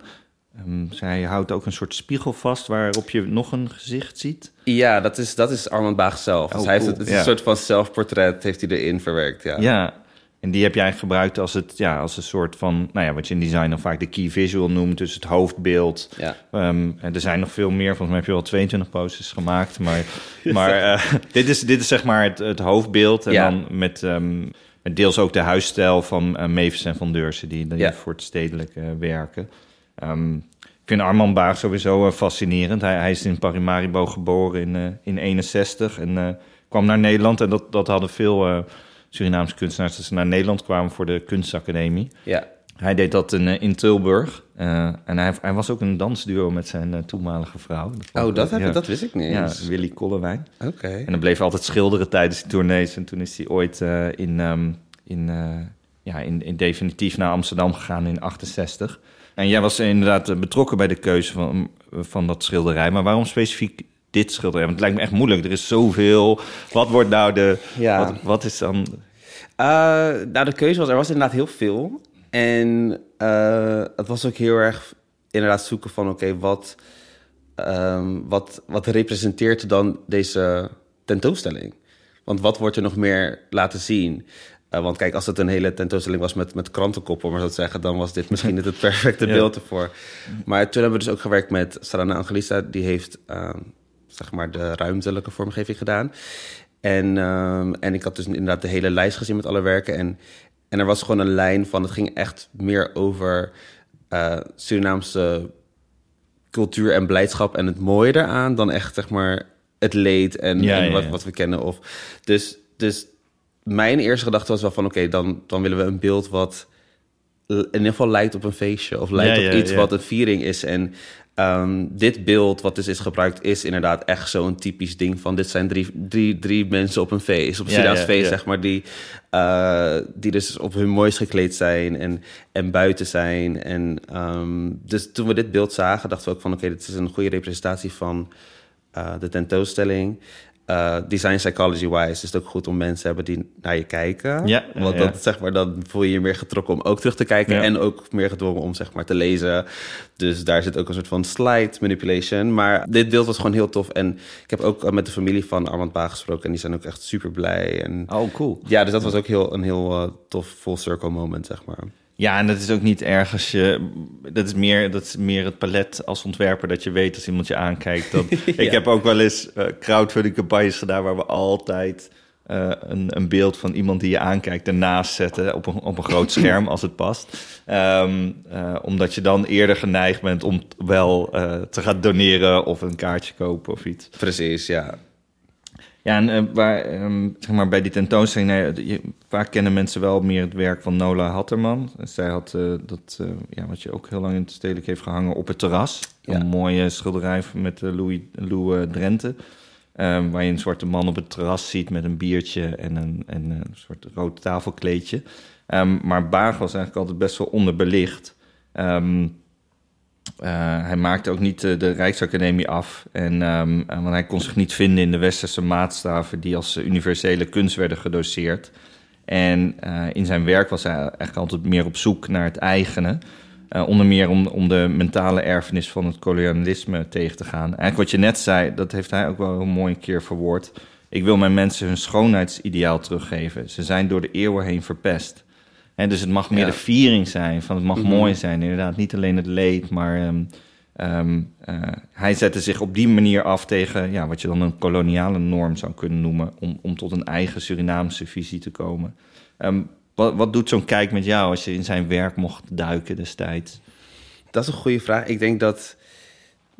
Speaker 2: Ehm, zij houdt ook een soort spiegel vast waarop je nog een gezicht ziet.
Speaker 1: Ja, dat is, dat is Armand Baag zelf. Dus
Speaker 2: Oh,
Speaker 1: hij heeft het, het is
Speaker 2: Ja.
Speaker 1: een soort van zelfportret, heeft hij erin verwerkt. Ja.
Speaker 2: Ja. En die heb jij gebruikt als, het, ja, als een soort van, nou ja, wat je in design dan vaak de key visual noemt. Dus het hoofdbeeld.
Speaker 1: Ja.
Speaker 2: Ehm, en er zijn nog veel meer. Volgens mij heb je wel 22 posters gemaakt. Maar, maar eh, dit, is, dit is zeg maar het, het hoofdbeeld. En
Speaker 1: Ja.
Speaker 2: dan met, met deels ook de huisstijl van Mavis en Van Deursen... die, die
Speaker 1: Ja.
Speaker 2: voor het stedelijke werken. Ehm, ik vind Armand Baag sowieso eh, fascinerend. Hij, hij is in Paramaribo geboren in, eh, in 61 en eh, kwam naar Nederland. En dat, dat hadden veel Surinaamse kunstenaars... dat ze naar Nederland kwamen voor de kunstacademie.
Speaker 1: ja.
Speaker 2: Hij deed dat in, in Tilburg. En hij, hij was ook een dansduo met zijn toenmalige vrouw. vond
Speaker 1: Oh,
Speaker 2: ik-
Speaker 1: dat, heb,
Speaker 2: ja.
Speaker 1: dat wist ik niet
Speaker 2: Ja. Willy Kollewijn.
Speaker 1: Oké.
Speaker 2: En dan bleef hij altijd schilderen tijdens de tournees. En toen is hij ooit in, ehm, in, ja, in, in definitief naar Amsterdam gegaan in 68. En jij was inderdaad eh, betrokken bij de keuze van, van dat schilderij. Maar waarom specifiek dit schilderij? Want het lijkt me echt moeilijk. Er is zoveel. Wat wordt nou de...
Speaker 1: Ja.
Speaker 2: Wat, wat is dan...
Speaker 1: Eh, nou, de keuze was, er was inderdaad heel veel. En eh, het was ook heel erg inderdaad zoeken van, oké, wat, ehm, wat, wat representeert dan deze tentoonstelling? Want wat wordt er nog meer laten zien? Eh, want kijk, als het een hele tentoonstelling was met, met krantenkoppen, maar zo te zeggen, dan was dit misschien niet het perfecte
Speaker 2: Ja.
Speaker 1: beeld ervoor. Maar toen hebben we dus ook gewerkt met Sarana Angelista, die heeft ehm, zeg maar de ruimtelijke vormgeving gedaan. En, ehm, en ik had dus inderdaad de hele lijst gezien met alle werken. En, en er was gewoon een lijn van, het ging echt meer over eh, Surinaamse cultuur en blijdschap en het mooie eraan dan echt zeg maar het leed en,
Speaker 2: Ja,
Speaker 1: en
Speaker 2: ja,
Speaker 1: wat,
Speaker 2: ja.
Speaker 1: wat we kennen. Of, dus, dus mijn eerste gedachte was wel van oké, dan, dan willen we een beeld wat in ieder geval lijkt op een feestje of lijkt
Speaker 2: Ja,
Speaker 1: op
Speaker 2: ja,
Speaker 1: iets
Speaker 2: ja.
Speaker 1: wat een viering is. En ehm, dit beeld wat dus is gebruikt is inderdaad echt zo'n typisch ding van dit zijn drie, drie, drie mensen op een feest, op een feest zeg maar, die, eh, die dus op hun mooist gekleed zijn en, en buiten zijn. En ehm, dus toen we dit beeld zagen, dachten we ook van oké, dit is een goede representatie van eh, de tentoonstelling. Eh, design psychology-wise is het ook goed om mensen te hebben die naar je kijken.
Speaker 2: Ja,
Speaker 1: Want
Speaker 2: ja.
Speaker 1: dat, zeg maar, dan voel je je meer getrokken om ook terug te kijken...
Speaker 2: Ja.
Speaker 1: en ook meer gedwongen om zeg maar, te lezen. Dus daar zit ook een soort van slide manipulation. Maar dit beeld was gewoon heel tof. En ik heb ook eh, met de familie van Armand Baag gesproken... en die zijn ook echt super blij. En
Speaker 2: Oh, cool.
Speaker 1: ja, dus dat was ook heel, een heel eh, tof full circle moment, zeg maar.
Speaker 2: Ja, en dat is ook niet erg als je. Dat is meer, dat is meer het palet als ontwerper dat je weet als iemand je aankijkt. Dat, Ik heb ook wel eens uh, crowdfunding campagnes gedaan waar we altijd uh, een, een, beeld van iemand die je aankijkt ernaast zetten op een, op een groot scherm als het past. Um, uh, omdat je dan eerder geneigd bent om wel te gaan doneren of een kaartje kopen of iets.
Speaker 1: Precies, ja.
Speaker 2: Ja, en uh, waar, um, zeg maar bij die tentoonstelling, je, vaak kennen mensen wel meer het werk van Nola Hatterman. Zij had uh, dat, uh, ja, wat je ook heel lang in het stedelijk heeft gehangen, op het terras. Ja. Een mooie schilderij met Louis, Lou Drenthe. Um, waar je een zwarte man op het terras ziet met een biertje en een, en een soort rood tafelkleedje. Um, maar Baag was eigenlijk altijd best wel onderbelicht. Um, hij maakte ook niet de, de Rijksacademie af. En, um, want hij kon zich niet vinden in de westerse maatstaven die als universele kunst werden gedoseerd. En in zijn werk was hij eigenlijk altijd meer op zoek naar het eigene. Onder meer om, om de mentale erfenis van het kolonialisme tegen te gaan. Eigenlijk wat je net zei, dat heeft hij ook wel een mooi keer verwoord. Ik wil mijn mensen hun schoonheidsideaal teruggeven. Ze zijn door de eeuwen heen verpest. En dus het mag meer
Speaker 1: Ja.
Speaker 2: de viering zijn, van het mag
Speaker 1: Mhm.
Speaker 2: mooi zijn. Inderdaad, niet alleen het leed, maar ehm, ehm, eh, hij zette zich op die manier af tegen ja, wat je dan een koloniale norm zou kunnen noemen, om, om tot een eigen Surinaamse visie te komen. Ehm, wat, wat doet zo'n kijk met jou als je in zijn werk mocht duiken destijds?
Speaker 1: Dat is een goede vraag. Ik denk dat,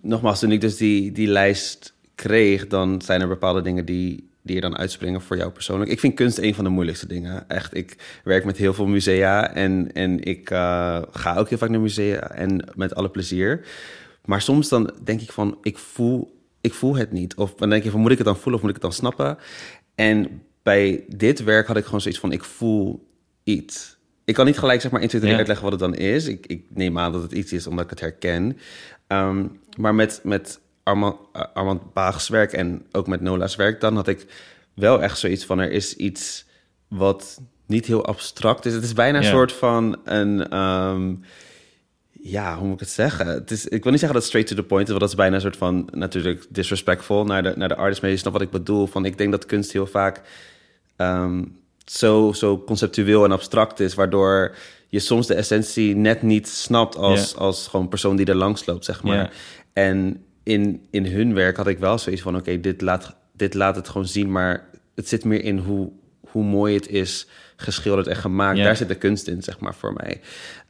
Speaker 1: nogmaals, toen ik dus die, die lijst kreeg, dan zijn er bepaalde dingen die, die er dan uitspringen voor jou persoonlijk. Ik vind kunst een van de moeilijkste dingen. Echt, ik werk met heel veel musea en, en ik eh, ga ook heel vaak naar musea en met alle plezier. Maar soms dan denk ik van, ik voel, ik voel het niet. Of dan denk je van, moet ik het dan voelen of moet ik het dan snappen? En bij dit werk had ik gewoon zoiets van, ik voel iets. Ik kan niet gelijk zeg maar 1, 2, 3
Speaker 2: Ja.
Speaker 1: uitleggen wat het dan is. Ik, ik neem aan dat het iets is omdat ik het herken. Ehm, maar met, met Armand, Armand Baags werk en ook met Nola's werk... dan had ik wel echt zoiets van... er is iets wat niet heel abstract is. Het is bijna een
Speaker 2: Ja.
Speaker 1: soort van een... ehm, ja, hoe moet ik het zeggen? Het is, ik wil niet zeggen dat straight to the point is, want dat is bijna een soort van natuurlijk disrespectful naar de, naar de artist. Maar je snapt wat ik bedoel. Van, ik denk dat kunst heel vaak ehm, zo, zo conceptueel en abstract is, waardoor je soms de essentie net niet snapt als, als gewoon persoon die er langs loopt, zeg maar. En in, in hun werk had ik wel zoiets van: oké, dit, laat, dit laat het gewoon zien, maar het zit meer in hoe, hoe mooi het is geschilderd en gemaakt.
Speaker 2: Ja.
Speaker 1: Daar zit de kunst in, zeg maar, voor mij.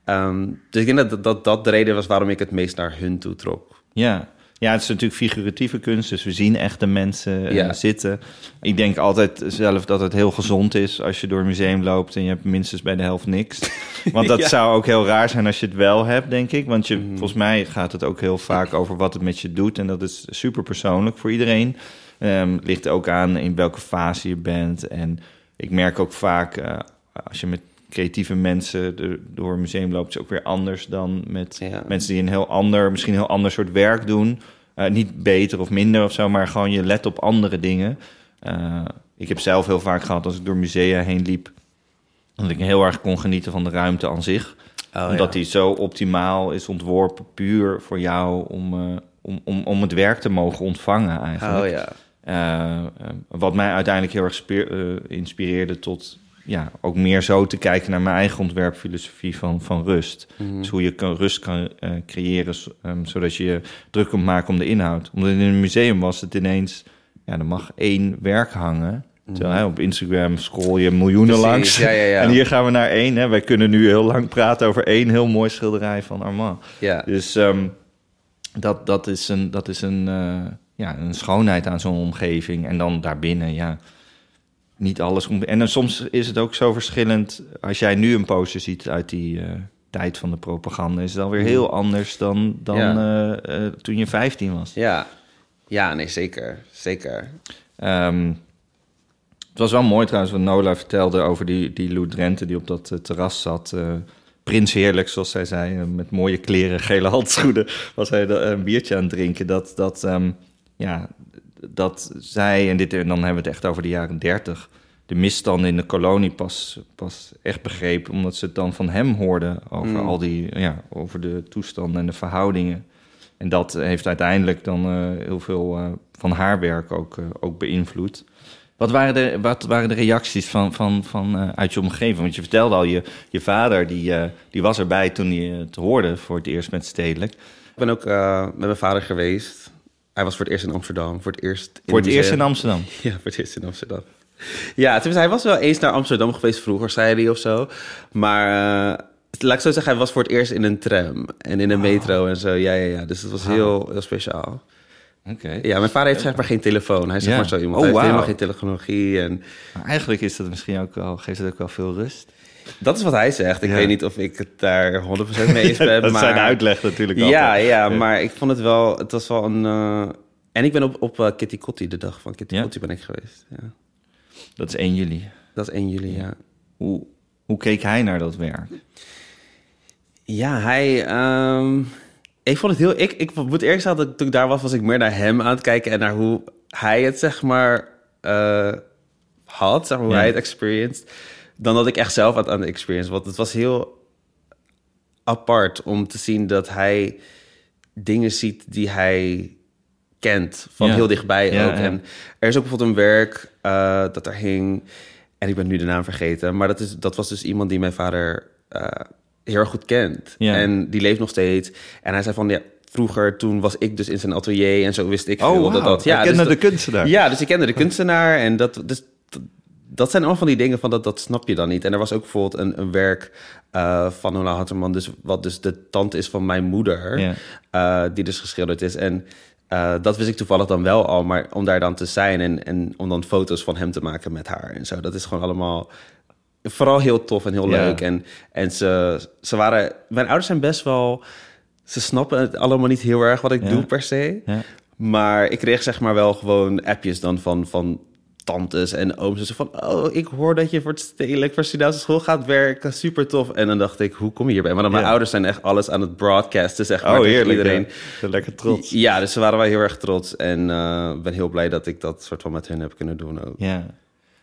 Speaker 1: Ehm, dus ik denk dat, dat- dat dat de reden was waarom ik het meest naar hun toe trok.
Speaker 2: Ja. Ja, het is natuurlijk figuratieve kunst, dus we zien echte mensen eh,
Speaker 1: Ja.
Speaker 2: zitten. Ik denk altijd zelf dat het heel gezond is als je door een museum loopt en je hebt minstens bij de helft niks. Want dat
Speaker 1: Ja.
Speaker 2: zou ook heel raar zijn als je het wel hebt, denk ik. Want je, volgens mij gaat het ook heel vaak over wat het met je doet. En dat is super persoonlijk voor iedereen. Ehm ligt ook aan in welke fase je bent. En ik merk ook vaak, eh, als je met creatieve mensen door een museum loopt, is het ook weer anders dan met
Speaker 1: Ja.
Speaker 2: mensen die een heel ander, misschien een heel ander soort werk doen. Eh, niet beter of minder of zo, maar gewoon je let op andere dingen. Eh, ik heb zelf heel vaak gehad als ik door musea heen liep, dat ik heel erg kon genieten van de ruimte aan zich.
Speaker 1: Oh,
Speaker 2: omdat
Speaker 1: ja.
Speaker 2: die zo optimaal is ontworpen, puur voor jou om, eh, om, om, om het werk te mogen ontvangen eigenlijk.
Speaker 1: Oh ja.
Speaker 2: Wat mij uiteindelijk heel erg inspireerde tot ja, ook meer zo te kijken naar mijn eigen ontwerpfilosofie van, van rust.
Speaker 1: Mhm.
Speaker 2: Dus hoe je kan, rust kan eh, creëren, ehm, zodat je je druk kunt maken om de inhoud. Omdat in een museum was het ineens, ja, er mag één werk hangen. Terwijl hè, op Instagram scroll je miljoenen
Speaker 1: Precies,
Speaker 2: langs.
Speaker 1: ja, ja, ja.
Speaker 2: En hier gaan we naar één. Hè. Wij kunnen nu heel lang praten over één heel mooi schilderij van Armand.
Speaker 1: Ja.
Speaker 2: Dus ehm, dat, dat is een, dat is een, eh, ja, een schoonheid aan zo'n omgeving. En dan daarbinnen, ja, niet alles. komt- En dan soms is het ook zo verschillend. Als jij nu een poster ziet uit die eh, tijd van de propaganda, is het alweer heel anders dan, dan
Speaker 1: Ja.
Speaker 2: eh, eh, toen je 15 was.
Speaker 1: Ja. Ja, nee, zeker. Zeker.
Speaker 2: Ehm, het was wel mooi trouwens wat Nola vertelde over die, die Lou Drenthe die op dat terras zat. Prins heerlijk, zoals zij zei, met mooie kleren, gele handschoenen, was hij een biertje aan het drinken. Dat, dat, ehm, ja, dat zij, en, dit, en dan hebben we het echt over de jaren dertig, de misstanden in de kolonie pas, pas echt begreep, omdat ze het dan van hem hoorden over
Speaker 1: Mm.
Speaker 2: al die, ja, over de toestanden en de verhoudingen. En dat heeft uiteindelijk dan eh, heel veel eh, van haar werk ook, eh, ook beïnvloed. Wat waren de, wat waren de reacties van, van, van, uit je omgeving? Want je vertelde al, je, je vader die, die was erbij toen hij het hoorde voor het eerst met Stedelijk.
Speaker 1: Ik ben ook met mijn vader geweest. Hij was voor het eerst in Amsterdam. Voor het eerst in,
Speaker 2: voor het eerst in Amsterdam?
Speaker 1: Ja, voor het eerst in Amsterdam. Ja, tenminste, hij was wel eens naar Amsterdam geweest vroeger, zei hij of zo. Maar laat ik zo zeggen, hij was voor het eerst in een tram en in een metro en zo. Ja, ja, ja. Dus het was heel, heel speciaal.
Speaker 2: Oké.
Speaker 1: Ja, mijn vader heeft zeg maar geen telefoon. Hij is zeg maar zo iemand.
Speaker 2: Oh,
Speaker 1: hij heeft
Speaker 2: wauw.
Speaker 1: helemaal geen technologie. En
Speaker 2: Maar eigenlijk is dat misschien ook wel, geeft het ook wel veel rust.
Speaker 1: Dat is wat hij zegt. Ik
Speaker 2: Ja.
Speaker 1: weet niet of ik het daar 100% mee eens ben.
Speaker 2: dat
Speaker 1: maar...
Speaker 2: zijn uitleg natuurlijk
Speaker 1: Ja,
Speaker 2: altijd.
Speaker 1: ja, maar ik vond het wel... Het was wel een... eh, En ik ben op, op eh, Kitty Kotti, de dag van Kitty
Speaker 2: Ja?
Speaker 1: Kotti ben ik geweest. Ja.
Speaker 2: Dat is 1 juli.
Speaker 1: Dat is 1 juli, ja.
Speaker 2: Hoe, hoe keek hij naar dat werk?
Speaker 1: Ja, hij... ehm, ik vond het heel... Ik, ik moet eerlijk zeggen dat toen ik daar was, was ik meer naar hem aan het kijken... en naar hoe hij het, zeg maar, eh, had. Zeg maar, hoe
Speaker 2: Ja.
Speaker 1: hij het experienced. Dan dat ik echt zelf aan aan het experience. Want het was heel apart om te zien dat hij dingen ziet die hij kent. Van
Speaker 2: Ja.
Speaker 1: heel dichtbij
Speaker 2: Ja,
Speaker 1: ook.
Speaker 2: ja.
Speaker 1: En er is ook bijvoorbeeld een werk eh, dat er hing... en ik ben nu de naam vergeten... maar dat, is, dat was dus iemand die mijn vader eh, heel erg goed kent. En die leeft nog steeds. En hij zei van... Ja, vroeger, toen was ik dus in zijn atelier... en zo wist ik
Speaker 2: Oh,
Speaker 1: veel dat
Speaker 2: wauw.
Speaker 1: dat... Ja,
Speaker 2: kende
Speaker 1: dus
Speaker 2: de
Speaker 1: dat-
Speaker 2: kunstenaar.
Speaker 1: Ja, dus ik kende de kunstenaar. En dat, dus, dat- zijn allemaal van die dingen van dat, dat snap je dan niet. En er was ook bijvoorbeeld een, een werk eh, van Nola Hatterman... Dus, wat dus de tante is van mijn moeder... Eh, die dus geschilderd is. En eh, dat wist ik toevallig dan wel al. Maar om daar dan te zijn en, en om dan foto's van hem te maken met haar en zo. Dat is gewoon allemaal vooral heel tof en heel leuk. En, en ze, ze waren... Mijn ouders zijn best wel... Ze snappen het allemaal niet heel erg wat ik doe per se. Maar ik kreeg zeg maar wel gewoon appjes dan van, van tantes en ooms. En zo van, oh, ik hoor dat je voor het stedelijk voor Surinaamse school gaat werken. Super tof. En dan dacht ik, hoe kom je hierbij? Maar dan mijn
Speaker 2: Ja.
Speaker 1: ouders zijn echt alles aan het broadcasten, zeg maar.
Speaker 2: Oh,
Speaker 1: tegen
Speaker 2: heerlijk.
Speaker 1: Iedereen.
Speaker 2: ja. Lekker trots.
Speaker 1: Ja, dus ze waren wel heel erg trots. En ik ben heel blij dat ik dat soort van met hun heb kunnen doen ook.
Speaker 2: Ja.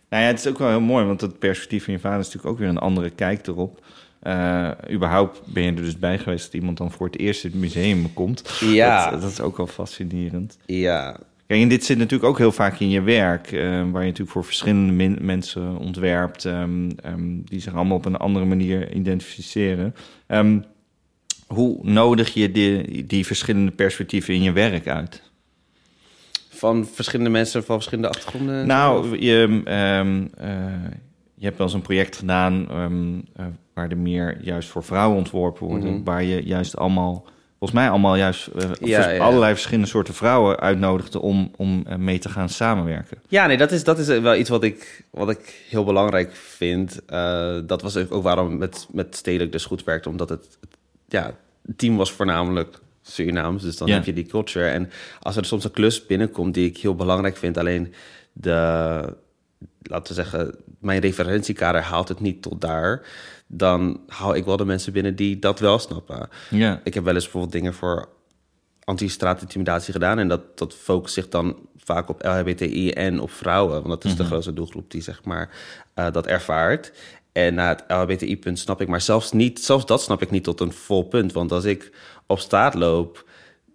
Speaker 2: Nou ja, het is ook wel heel mooi, want het perspectief van je vader is natuurlijk ook weer een andere kijk erop. Eh, überhaupt ben je er dus bij geweest dat iemand dan voor het eerst in het museum komt.
Speaker 1: Ja.
Speaker 2: Dat, dat is ook wel fascinerend.
Speaker 1: Ja,
Speaker 2: Kijk, en dit zit natuurlijk ook heel vaak in je werk, eh, waar je natuurlijk voor verschillende min- mensen ontwerpt, ehm, ehm, die zich allemaal op een andere manier identificeren. Ehm, hoe nodig je die, die verschillende perspectieven in je werk uit?
Speaker 1: van verschillende mensen van verschillende achtergronden.
Speaker 2: Nou, je, eh, je hebt wel eens een project gedaan eh, waar er meer juist voor vrouwen ontworpen worden.
Speaker 1: Mhm.
Speaker 2: Waar je juist allemaal, volgens mij allemaal juist eh,
Speaker 1: Ja,
Speaker 2: vers-
Speaker 1: ja.
Speaker 2: allerlei verschillende soorten vrouwen uitnodigde om, om eh, mee te gaan samenwerken.
Speaker 1: Ja, nee, dat is, dat is wel iets wat ik, wat ik heel belangrijk vind. Eh, dat was ook waarom met, met Stedelijk dus goed werkte. Omdat het, het- ja, het team was voornamelijk Surinaams. Dus dan
Speaker 2: Ja.
Speaker 1: heb je die culture. En als er soms een klus binnenkomt die ik heel belangrijk vind... alleen de, laten we zeggen, mijn referentiekader haalt het niet tot daar... dan hou ik wel de mensen binnen die dat wel snappen.
Speaker 2: Ja,
Speaker 1: Ik heb wel eens bijvoorbeeld dingen voor anti-straatintimidatie gedaan. En dat, dat focust zich dan vaak op LHBTI en op vrouwen. Want dat is de grootste doelgroep die zeg maar eh, dat ervaart. En na het LHBTI-punt snap ik, maar zelfs, niet, zelfs dat snap ik niet tot een vol punt. Want als ik op straat loop,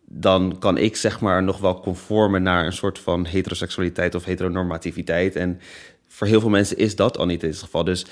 Speaker 1: dan kan ik zeg maar nog wel conformen naar een soort van heteroseksualiteit of heteronormativiteit. En voor heel veel mensen is dat al niet in dit geval. Dus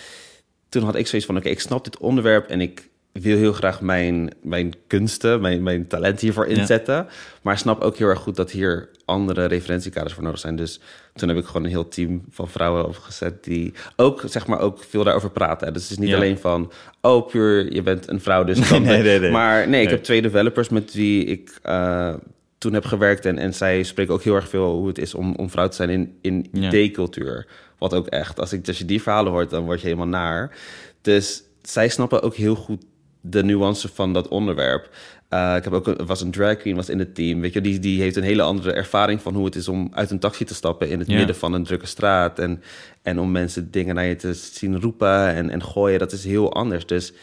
Speaker 1: toen had ik zoiets van: oké, ik snap dit onderwerp en ik wil heel graag mijn, mijn kunsten, mijn, mijn talent hiervoor
Speaker 2: Ja.
Speaker 1: inzetten. Maar snap ook heel erg goed dat hier andere referentiekaders voor nodig zijn. Dus toen heb ik gewoon een heel team van vrouwen opgezet die ook, zeg maar, ook veel daarover praten. Dus het is niet
Speaker 2: Ja.
Speaker 1: alleen van, oh, puur, je bent een vrouw, dus dan...
Speaker 2: nee, nee, nee.
Speaker 1: Maar nee, ik
Speaker 2: Nee.
Speaker 1: heb twee developers met wie ik eh, toen heb gewerkt. En, en zij spreken ook heel erg veel hoe het is om, om vrouw te zijn in, in
Speaker 2: Ja.
Speaker 1: idee-cultuur. Wat ook echt, als, ik, als je die verhalen hoort, dan word je helemaal naar. Dus zij snappen ook heel goed de nuance van dat onderwerp. Eh, ik heb ook een, was een drag queen was in het team. Weet je, die, die heeft een hele andere ervaring van hoe het is om uit een taxi te stappen in het midden van een drukke straat. En, en om mensen dingen naar je te zien roepen en, en gooien. Dat is heel anders. Dus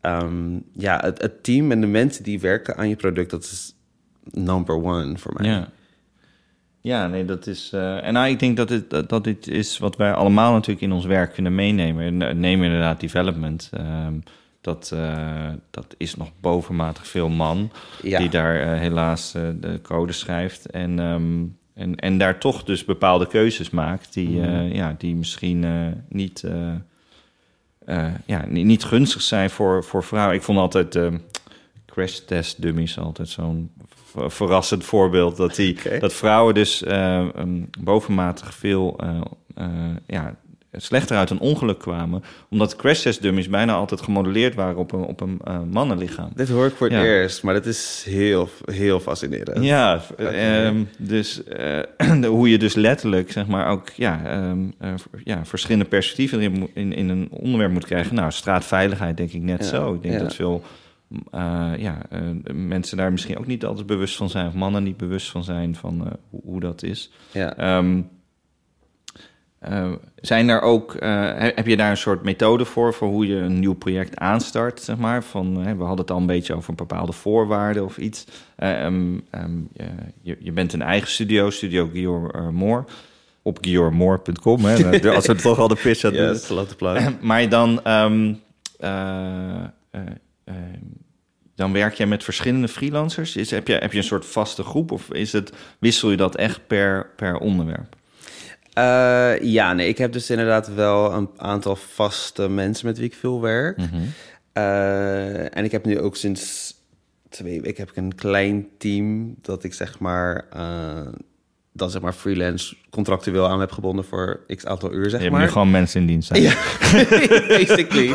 Speaker 1: ehm, ja, het, het team en de mensen die werken aan je product, dat is number one voor mij.
Speaker 2: ja. Ja, nee, dat is. eh, en nou, ik denk dat dit, dat, dat dit is wat wij allemaal natuurlijk in ons werk kunnen meenemen. En, Neem inderdaad development. ehm, dat, eh, dat is nog bovenmatig veel man
Speaker 1: Ja.
Speaker 2: die daar eh, helaas eh, de code schrijft. En ehm, en, en daar toch dus bepaalde keuzes maakt die, eh, ja, die misschien niet, ja, niet, gunstig zijn voor, voor vrouwen. Ik vond altijd eh, crash test dummies altijd zo'n ver- verrassend voorbeeld. Dat, die, dat vrouwen dus eh, um, bovenmatig veel ja, slechter uit een ongeluk kwamen. Omdat crash test dummies bijna altijd gemodelleerd waren op een, op een eh, mannenlichaam.
Speaker 1: Dit hoor ik voor het
Speaker 2: Ja.
Speaker 1: eerst, maar dat is heel, heel fascinerend.
Speaker 2: Ja,
Speaker 1: Oké.
Speaker 2: ehm, dus eh, hoe je dus letterlijk, zeg maar, ook ja, ehm, eh, ja, verschillende perspectieven in, in, in een onderwerp moet krijgen. Nou, straatveiligheid denk ik net
Speaker 1: Ja,
Speaker 2: zo. Ik denk
Speaker 1: ja.
Speaker 2: dat veel eh, ja, eh, mensen daar misschien ook niet altijd bewust van zijn, of mannen niet bewust van zijn van eh, hoe, hoe dat is.
Speaker 1: Ja.
Speaker 2: Ehm, eh, zijn er ook, eh, he- heb je daar een soort methode voor, voor hoe je een nieuw project aanstart, zeg maar? Van, we hadden het al een beetje over bepaalde voorwaarden of iets. Eh, ehm, ehm, je- je, bent een eigen studio, Studio eh, Moore, op hè, als we toch al de pitch hadden.
Speaker 1: Yes, laat plug.
Speaker 2: Maar dan, ehm, eh, eh, eh, dan werk jij met verschillende freelancers? Is, heb, je, heb je een soort vaste groep of is het, wissel je dat echt per, per onderwerp?
Speaker 1: Eh, ja, nee, ik heb dus inderdaad wel een aantal vaste mensen met wie ik veel werk.
Speaker 2: Mhm.
Speaker 1: Eh, en ik heb nu ook sinds twee weken heb ik een klein team dat ik zeg maar eh, dan zeg maar freelance contractueel aan heb gebonden voor x aantal uur zeg
Speaker 2: je hebt
Speaker 1: maar.
Speaker 2: nu gewoon mensen in dienst. zijn.
Speaker 1: Ja, basically.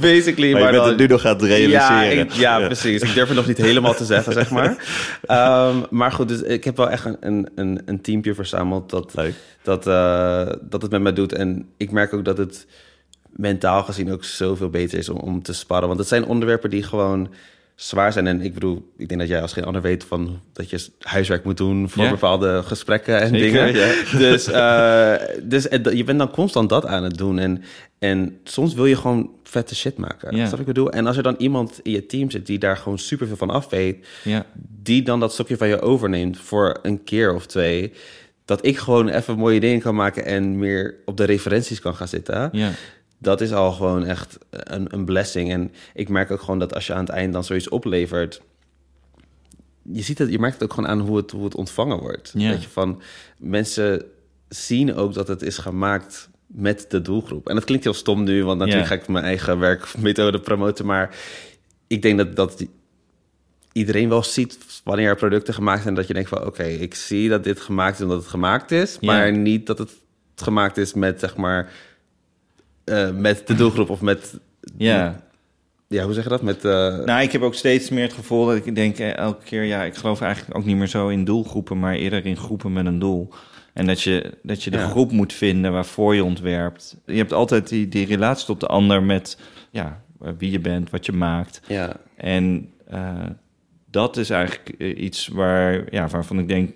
Speaker 1: basically.
Speaker 2: Maar je bent
Speaker 1: dan-
Speaker 2: het nu nog het realiseren.
Speaker 1: Ja, ik- ja, precies. Ik durf het nog niet helemaal te zeggen, zeg maar. Ehm, maar goed, dus ik heb wel echt een, een, een, teampje verzameld dat,
Speaker 2: Leuk.
Speaker 1: dat, eh, dat het met me doet. En ik merk ook dat het mentaal gezien ook zoveel beter is om, om te sparren. Want het zijn onderwerpen die gewoon zwaar zijn. En ik bedoel, ik denk dat jij als geen ander weet van dat je huiswerk moet doen voor
Speaker 2: Ja.
Speaker 1: bepaalde gesprekken en
Speaker 2: Zeker,
Speaker 1: dingen.
Speaker 2: ja.
Speaker 1: Dus, eh, dus dat- je bent dan constant dat aan het doen. En, en soms wil je gewoon vette shit maken.
Speaker 2: Ja.
Speaker 1: Wat ik bedoel? En als er dan iemand in je team zit die daar gewoon superveel van af weet,
Speaker 2: Ja.
Speaker 1: die dan dat stokje van je overneemt voor een keer of twee, dat ik gewoon even mooie dingen kan maken en meer op de referenties kan gaan zitten.
Speaker 2: Ja.
Speaker 1: Dat is al gewoon echt een, een blessing. En ik merk ook gewoon dat als je aan het eind dan zoiets oplevert, je ziet het, je merkt het ook gewoon aan hoe het, hoe het ontvangen wordt. Weet je, van mensen zien ook dat het is gemaakt met de doelgroep. En dat klinkt heel stom nu, want natuurlijk ga ik mijn eigen werkmethode promoten, maar ik denk dat, dat iedereen wel ziet wanneer er producten gemaakt zijn, dat je denkt van oké, ik zie dat dit gemaakt is omdat het gemaakt is, maar niet dat het gemaakt is met zeg maar eh, met de doelgroep of met
Speaker 2: ja.
Speaker 1: ja, hoe zeg je dat? Met eh,
Speaker 2: Nou, ik heb ook steeds meer het gevoel dat ik denk eh, elke keer... ja, ik geloof eigenlijk ook niet meer zo in doelgroepen... maar eerder in groepen met een doel. En dat je, dat je de
Speaker 1: Ja.
Speaker 2: groep moet vinden waarvoor je ontwerpt. Je hebt altijd die, die relatie tot de ander met... ja, wie je bent, wat je maakt.
Speaker 1: ja,
Speaker 2: En eh, dat is eigenlijk iets waar, ja, waarvan ik denk...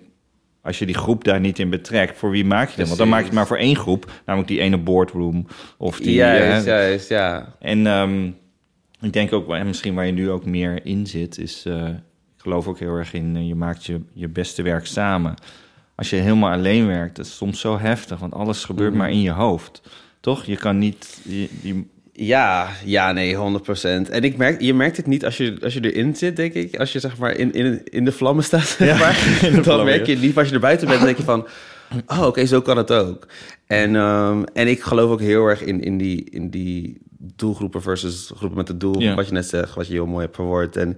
Speaker 2: als je die groep daar niet in betrekt... voor wie maak je dat? Want dan maak je het maar voor één groep. Namelijk die ene boardroom. Of die,
Speaker 1: juist,
Speaker 2: eh,
Speaker 1: juist, ja.
Speaker 2: en ehm, ik denk ook, en misschien waar je nu ook meer in zit, is, eh, ik geloof ook heel erg in, eh, je maakt je, je beste werk samen. Als je helemaal alleen werkt, dat is soms zo heftig, want alles gebeurt
Speaker 1: Mhm.
Speaker 2: maar in je hoofd. Toch? Je kan niet, je, je-
Speaker 1: Ja, ja, nee, 100%. En ik merk, je merkt het niet als je, als je erin zit, denk ik. Als je zeg maar in, in, in de vlammen staat, zeg
Speaker 2: Ja,
Speaker 1: maar. dan
Speaker 2: vlammen,
Speaker 1: merk je het niet. Als je er buiten bent, dan denk je van... Oh, oké, zo kan het ook. En, ehm, en ik geloof ook heel erg in, in, die, in die doelgroepen versus groepen met het doel.
Speaker 2: Ja.
Speaker 1: Wat je net zegt, wat je heel mooi hebt verwoord. En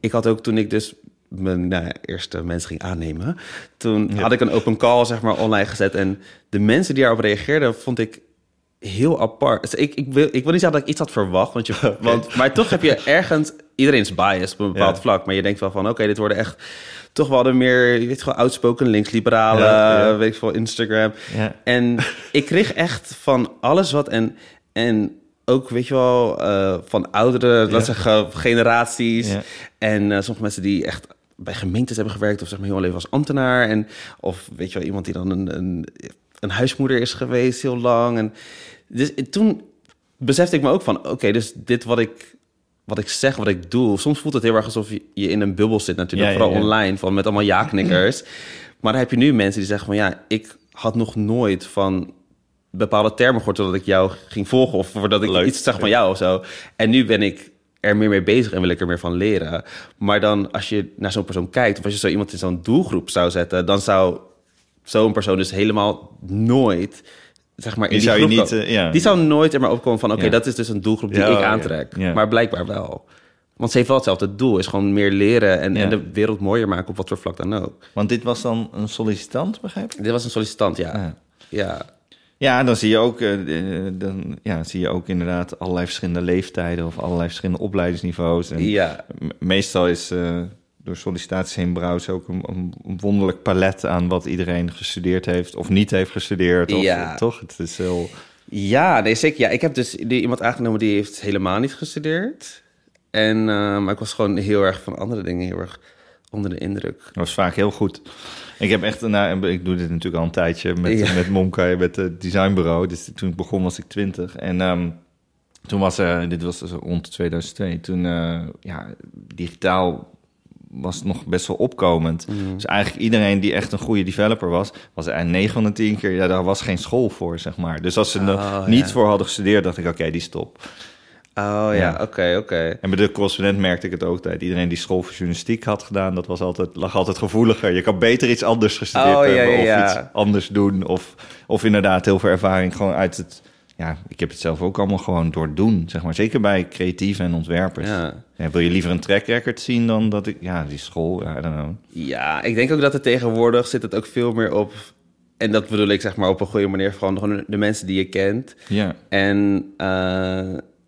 Speaker 1: ik had ook toen ik dus mijn nou, eerste mensen ging aannemen... toen
Speaker 2: Ja.
Speaker 1: had ik een open call zeg maar online gezet. En de mensen die daarop reageerden, vond ik heel apart. Dus ik, ik, wil, ik wil niet zeggen dat ik iets had verwacht, want je, want, maar toch heb je ergens... Iedereen is biased op een bepaald
Speaker 2: Ja.
Speaker 1: vlak, maar je denkt wel van... oké, dit worden echt toch wel de meer, je weet gewoon, outspoken linksliberale,
Speaker 2: Ja, ja.
Speaker 1: weet ik veel, Instagram. En ik kreeg echt van alles wat en, en ook, weet je wel, eh, van oudere, we zeggen, generaties.
Speaker 2: Ja.
Speaker 1: En eh, sommige mensen die echt bij gemeentes hebben gewerkt of zeg maar heel leven als ambtenaar. En, of weet je wel, iemand die dan een, een, een huismoeder is geweest heel lang. En dus toen besefte ik me ook van, oké, dus dit wat ik, wat ik zeg, wat ik doe. Soms voelt het heel erg alsof je, in een bubbel zit natuurlijk,
Speaker 2: Ja, ja,
Speaker 1: vooral
Speaker 2: ja.
Speaker 1: online, van met allemaal ja-knikkers. maar dan heb je nu mensen die zeggen van, ja, ik had nog nooit van bepaalde termen gehoord totdat ik jou ging volgen of voordat ik
Speaker 2: Leuk.
Speaker 1: iets zag van jou of zo. En nu ben ik er meer mee bezig en wil ik er meer van leren. Maar dan als je naar zo'n persoon kijkt of als je zo iemand in zo'n doelgroep zou zetten, dan zou zo'n persoon dus helemaal nooit, zeg maar, in
Speaker 2: Die
Speaker 1: die,
Speaker 2: zou je niet, eh, ja.
Speaker 1: Die zou nooit er maar opkomen van, oké,
Speaker 2: Ja.
Speaker 1: dat is dus een doelgroep die
Speaker 2: Ja,
Speaker 1: ik
Speaker 2: ja,
Speaker 1: aantrek. Maar blijkbaar wel. Want ze heeft wel hetzelfde doel, is gewoon meer leren en, de wereld mooier maken op wat voor vlak dan ook.
Speaker 2: Want dit was dan een sollicitant, begrijp ik?
Speaker 1: Dit was een sollicitant, ja.
Speaker 2: Ja.
Speaker 1: Ja,
Speaker 2: Ja, dan zie je ook, eh, dan, ja, zie je ook inderdaad allerlei verschillende leeftijden of allerlei verschillende opleidingsniveaus. En
Speaker 1: ja.
Speaker 2: me- meestal is eh, door sollicitaties heen browsen ook een, een, wonderlijk palet aan wat iedereen gestudeerd heeft of niet heeft gestudeerd. Of,
Speaker 1: Ja.
Speaker 2: Toch? Het is heel.
Speaker 1: Ja, nee, zeker. Ja, ik heb dus iemand aangenomen die heeft helemaal niet gestudeerd. En, eh, maar ik was gewoon heel erg van andere dingen heel erg onder de indruk.
Speaker 2: Dat was vaak heel goed. Ik heb echt, nou, ik doe dit natuurlijk al een tijdje met,
Speaker 1: Ja.
Speaker 2: met Momkai, met het designbureau. Dus toen ik begon was ik twintig. En ehm, toen was, eh dit was dus rond 2002, toen, eh, ja, digitaal was nog best wel opkomend.
Speaker 1: Mhm.
Speaker 2: Dus eigenlijk iedereen die echt een goede developer was, was er 9 van de 10 keer, ja, daar was geen school voor, zeg maar. Dus als ze er
Speaker 1: Oh,
Speaker 2: niet
Speaker 1: ja.
Speaker 2: voor hadden gestudeerd, dacht ik, oké, die stop.
Speaker 1: Oh ja,
Speaker 2: Ja.
Speaker 1: oké, oké.
Speaker 2: En bij de correspondent merkte ik het ook altijd. Iedereen die school voor journalistiek had gedaan, dat was altijd, lag altijd gevoeliger. Je kan beter iets anders gestudeerd
Speaker 1: Oh, ja,
Speaker 2: hebben
Speaker 1: ja,
Speaker 2: of iets anders doen. Of, of inderdaad heel veel ervaring gewoon uit het... Ja, ik heb het zelf ook allemaal gewoon door doen, zeg maar. Zeker bij creatieven en ontwerpers.
Speaker 1: Ja.
Speaker 2: Ja, wil je liever een track record zien dan dat ik... Ja, die school, I don't know.
Speaker 1: Ja, ik denk ook dat het tegenwoordig zit het ook veel meer op... En dat bedoel ik zeg maar op een goede manier. Gewoon gewoon de mensen die je kent.
Speaker 2: Ja,
Speaker 1: En, eh,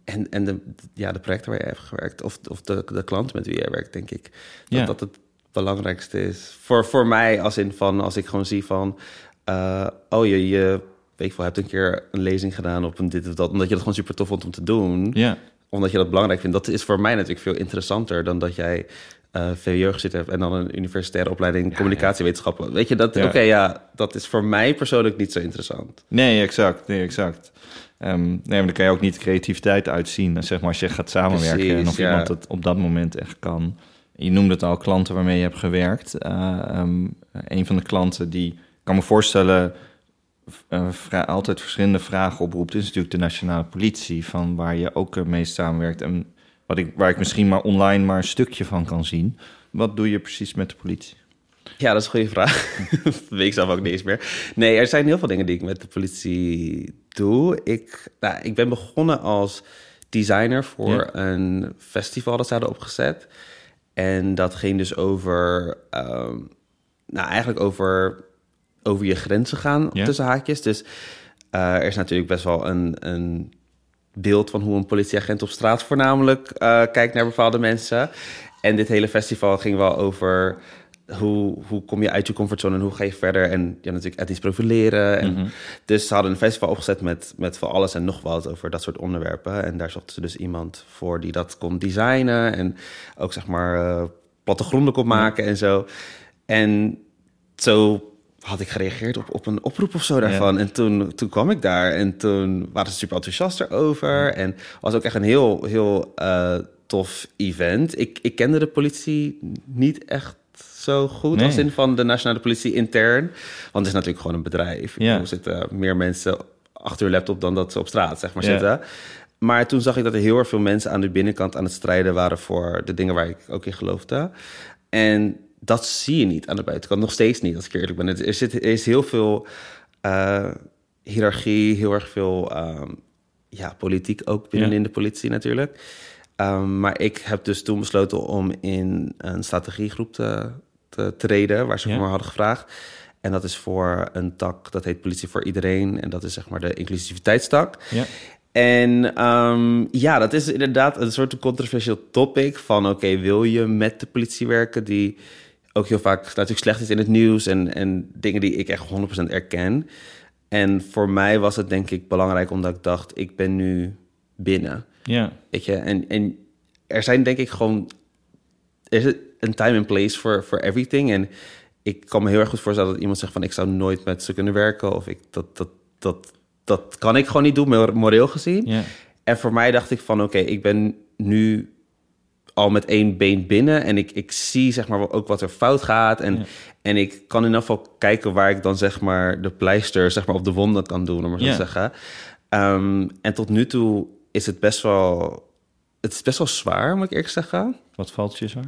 Speaker 1: en, en de, ja, de projecten waar je hebt gewerkt. Of, of de, de klant met wie je werkt, denk ik. Dat
Speaker 2: Ja.
Speaker 1: dat het belangrijkste is. Voor, voor mij als in van... Als ik gewoon zie van... eh, oh, je, je weet ik veel, hebt een keer een lezing gedaan op een dit of dat. Omdat je dat gewoon super tof vond om te doen.
Speaker 2: ja.
Speaker 1: Omdat je dat belangrijk vindt. Dat is voor mij natuurlijk veel interessanter dan dat jij... eh VWO gezet hebt en dan een universitaire opleiding communicatiewetenschappen. Weet je, dat,
Speaker 2: Ja.
Speaker 1: oké, ja, dat is voor mij persoonlijk niet zo interessant.
Speaker 2: Nee, exact. Nee, exact. Ehm, nee, maar dan kan je ook niet creativiteit uitzien. Zeg maar als je gaat samenwerken
Speaker 1: Precies,
Speaker 2: en of
Speaker 1: ja.
Speaker 2: iemand het op dat moment echt kan. Je noemde het al, klanten waarmee je hebt gewerkt. Eh, ehm, een van de klanten die, ik kan me voorstellen, altijd verschillende vragen oproept, is natuurlijk de nationale politie, van waar je ook mee samenwerkt. En wat ik, waar ik misschien maar online maar een stukje van kan zien. Wat doe je precies met de politie?
Speaker 1: Ja, dat is een goede vraag. dat weet ik zelf ook niet eens meer. Nee, er zijn heel veel dingen die ik met de politie doe. Ik, nou, ik ben begonnen als designer voor
Speaker 2: Ja.
Speaker 1: een festival dat ze hadden opgezet. En dat ging dus over, ehm, nou eigenlijk over, over je grenzen gaan
Speaker 2: Ja.
Speaker 1: tussen haakjes. Dus eh, er is natuurlijk best wel een, een beeld van hoe een politieagent op straat voornamelijk eh, kijkt naar bepaalde mensen. En dit hele festival ging wel over hoe, hoe kom je uit je comfortzone en hoe ga je verder. En ja, natuurlijk etnisch profileren. En
Speaker 2: Mhm.
Speaker 1: Dus ze hadden een festival opgezet met, met van alles en nog wat over dat soort onderwerpen. En daar zochten ze dus iemand voor die dat kon designen. En ook zeg maar eh, plattegronden kon maken en zo. En zo had ik gereageerd op, op een oproep of zo daarvan. En toen, toen kwam ik daar en toen waren ze super enthousiast erover. En was ook echt een heel, heel eh, tof event. Ik, ik kende de politie niet echt zo goed
Speaker 2: Nee.
Speaker 1: als in van de nationale politie intern. Want het is natuurlijk gewoon een bedrijf.
Speaker 2: Ja.
Speaker 1: Er zitten meer mensen achter hun laptop dan dat ze op straat zeg maar,
Speaker 2: Ja.
Speaker 1: zitten. Maar toen zag ik dat er heel erg veel mensen aan de binnenkant aan het strijden waren voor de dingen waar ik ook in geloofde. En dat zie je niet aan de buitenkant. Nog steeds niet, als ik eerlijk ben. Het- Er, zit, er is heel veel eh, hiërarchie, heel erg veel ehm, ja, politiek ook binnenin de politie natuurlijk. Ehm, maar ik heb dus toen besloten om in een strategiegroep te, te treden, waar ze
Speaker 2: Ja.
Speaker 1: voor me hadden gevraagd. En dat is voor een tak, dat heet Politie voor Iedereen. En dat is zeg maar de inclusiviteitstak.
Speaker 2: Ja.
Speaker 1: En ehm, ja, dat is inderdaad een soort controversieel topic van... oké, wil je met de politie werken die ook heel vaak natuurlijk slecht is in het nieuws... en, en dingen die ik echt 100% erken. En voor mij was het denk ik belangrijk omdat ik dacht... ik ben nu binnen,
Speaker 2: Ja.
Speaker 1: weet je. En, en er zijn denk ik gewoon... er is een time and place for, for everything. En ik kan me heel erg goed voorstellen dat iemand zegt van... ik zou nooit met ze kunnen werken of ik, dat, dat, dat, dat kan ik gewoon niet doen, mor- moreel gezien.
Speaker 2: Ja.
Speaker 1: En voor mij dacht ik van, oké, ik ben nu al met één been binnen en ik, ik zie zeg maar ook wat er fout gaat en,
Speaker 2: Ja.
Speaker 1: en ik kan in ieder geval kijken waar ik dan zeg maar de pleister zeg maar op de wonden kan doen, om maar zo
Speaker 2: Ja.
Speaker 1: te zeggen. Ehm, en tot nu toe is het best wel, het is best wel zwaar, moet ik eerlijk zeggen.
Speaker 2: Wat valt je zo?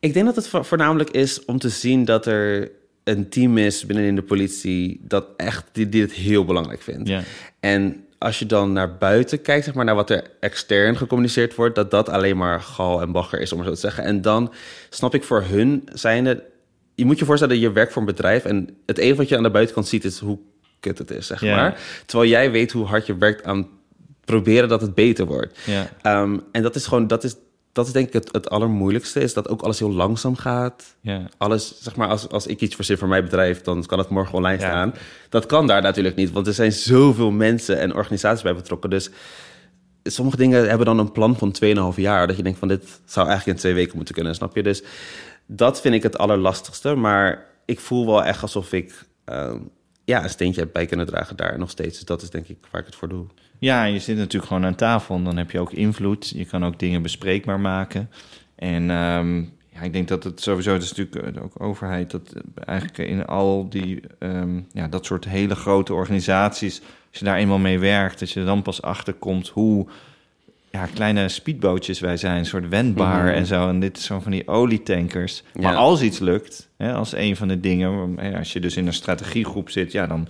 Speaker 1: Ik denk dat het vo- voornamelijk is om te zien dat er een team is binnenin de politie dat echt die, die het heel belangrijk vindt.
Speaker 2: Ja.
Speaker 1: En als je dan naar buiten kijkt, zeg maar naar wat er extern gecommuniceerd wordt, dat dat alleen maar gal en bagger is, om maar zo te zeggen. En dan snap ik voor hun zijnde, je moet je voorstellen dat je werkt voor een bedrijf en het enige wat je aan de buitenkant ziet is hoe kut het is, zeg maar. Terwijl jij weet hoe hard je werkt aan proberen dat het beter wordt.
Speaker 2: Ja.
Speaker 1: Ehm, en dat is gewoon, dat is, dat is denk ik het, het allermoeilijkste, is dat ook alles heel langzaam gaat.
Speaker 2: Ja.
Speaker 1: Alles, zeg maar, als, als ik iets verzin voor mijn bedrijf, dan kan het morgen online
Speaker 2: Ja.
Speaker 1: staan. Dat kan daar natuurlijk niet, want er zijn zoveel mensen en organisaties bij betrokken. Dus sommige dingen hebben dan een plan van 2,5 jaar. Dat je denkt van dit zou eigenlijk in twee weken moeten kunnen, snap je? Dus dat vind ik het allerlastigste. Maar ik voel wel echt alsof ik ehm, ja, een steentje heb bij kunnen dragen daar nog steeds. Dus dat is denk ik waar ik het voor doe.
Speaker 2: Ja, je zit natuurlijk gewoon aan tafel en dan heb je ook invloed. Je kan ook dingen bespreekbaar maken. En ehm, ja, ik denk dat het sowieso, dat is natuurlijk eh, ook overheid, dat eh, eigenlijk in al die, ehm, ja, dat soort hele grote organisaties, als je daar eenmaal mee werkt, dat je dan pas achterkomt hoe ja, kleine speedbootjes wij zijn, een soort wendbaar
Speaker 1: Mhm.
Speaker 2: en zo. En dit is zo van die olietankers. Maar als iets lukt, hè, als een van de dingen, als je dus in een strategiegroep zit, ja, dan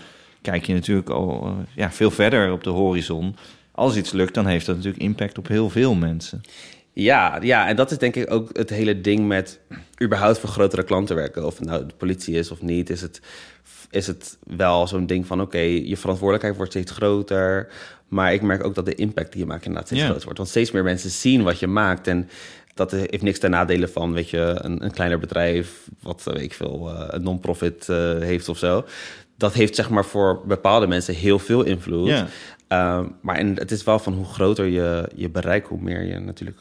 Speaker 2: kijk je natuurlijk al eh, ja, veel verder op de horizon. Als iets lukt, dan heeft dat natuurlijk impact op heel veel mensen.
Speaker 1: Ja, ja, en dat is denk ik ook het hele ding met überhaupt voor grotere klanten werken. Of het nou de politie is of niet, is het, is het wel zo'n ding van... oké, je verantwoordelijkheid wordt steeds groter. Maar ik merk ook dat de impact die je maakt inderdaad steeds
Speaker 2: Ja.
Speaker 1: groter wordt. Want steeds meer mensen zien wat je maakt. En dat heeft niks ten nadele van, weet je, een, een kleiner bedrijf... wat, weet ik veel, eh, een non-profit eh, heeft of zo. Dat heeft zeg maar voor bepaalde mensen heel veel invloed.
Speaker 2: Ja.
Speaker 1: Ehm, maar en het is wel van hoe groter je, je bereik, hoe meer je natuurlijk...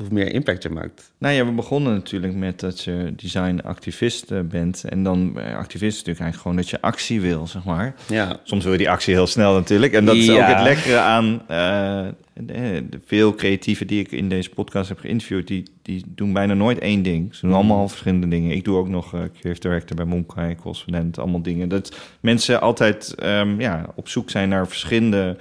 Speaker 1: hoe meer impact je maakt.
Speaker 2: Nou ja, we begonnen natuurlijk met dat je designactivist eh, bent. En dan eh, activist is natuurlijk eigenlijk gewoon dat je actie wil, zeg maar.
Speaker 1: Ja,
Speaker 2: Soms wil je die actie heel snel natuurlijk. En dat is ook het lekkere aan eh, de, de veel creatieven die ik in deze podcast heb geïnterviewd. Die, die doen bijna nooit één ding. Ze doen allemaal verschillende dingen. Ik doe ook nog eh creative director bij Monkai, correspondent, allemaal dingen. Dat mensen altijd ehm, ja, op zoek zijn naar verschillende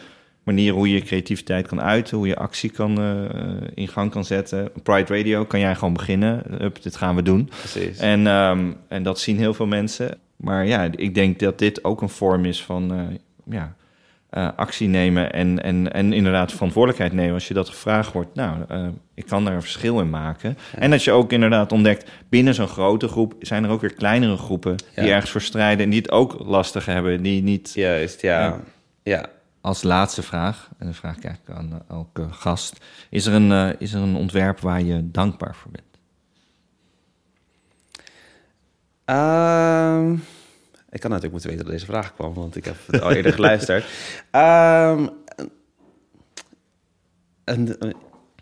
Speaker 2: manieren hoe je creativiteit kan uiten, hoe je actie kan, eh, in gang kan zetten. Pride Radio kan jij gewoon beginnen. Hup, dit gaan we doen.
Speaker 1: precies.
Speaker 2: En, ehm, en dat zien heel veel mensen. Maar ja, ik denk dat dit ook een vorm is van eh, ja, eh, actie nemen en, en, en inderdaad verantwoordelijkheid nemen als je dat gevraagd wordt. Nou, eh, ik kan daar een verschil in maken. En dat je ook inderdaad ontdekt, binnen zo'n grote groep zijn er ook weer kleinere groepen die ergens voor strijden en die het ook lastig hebben, die niet...
Speaker 1: Juist, ja.
Speaker 2: Ja. Als laatste vraag, en dan vraag ik eigenlijk aan eh, elke gast, is er, een, eh, is er een ontwerp waar je dankbaar voor bent?
Speaker 1: Ehm, ik kan natuurlijk moeten weten dat deze vraag kwam, want ik heb het al eerder geluisterd. Ehm, een- een-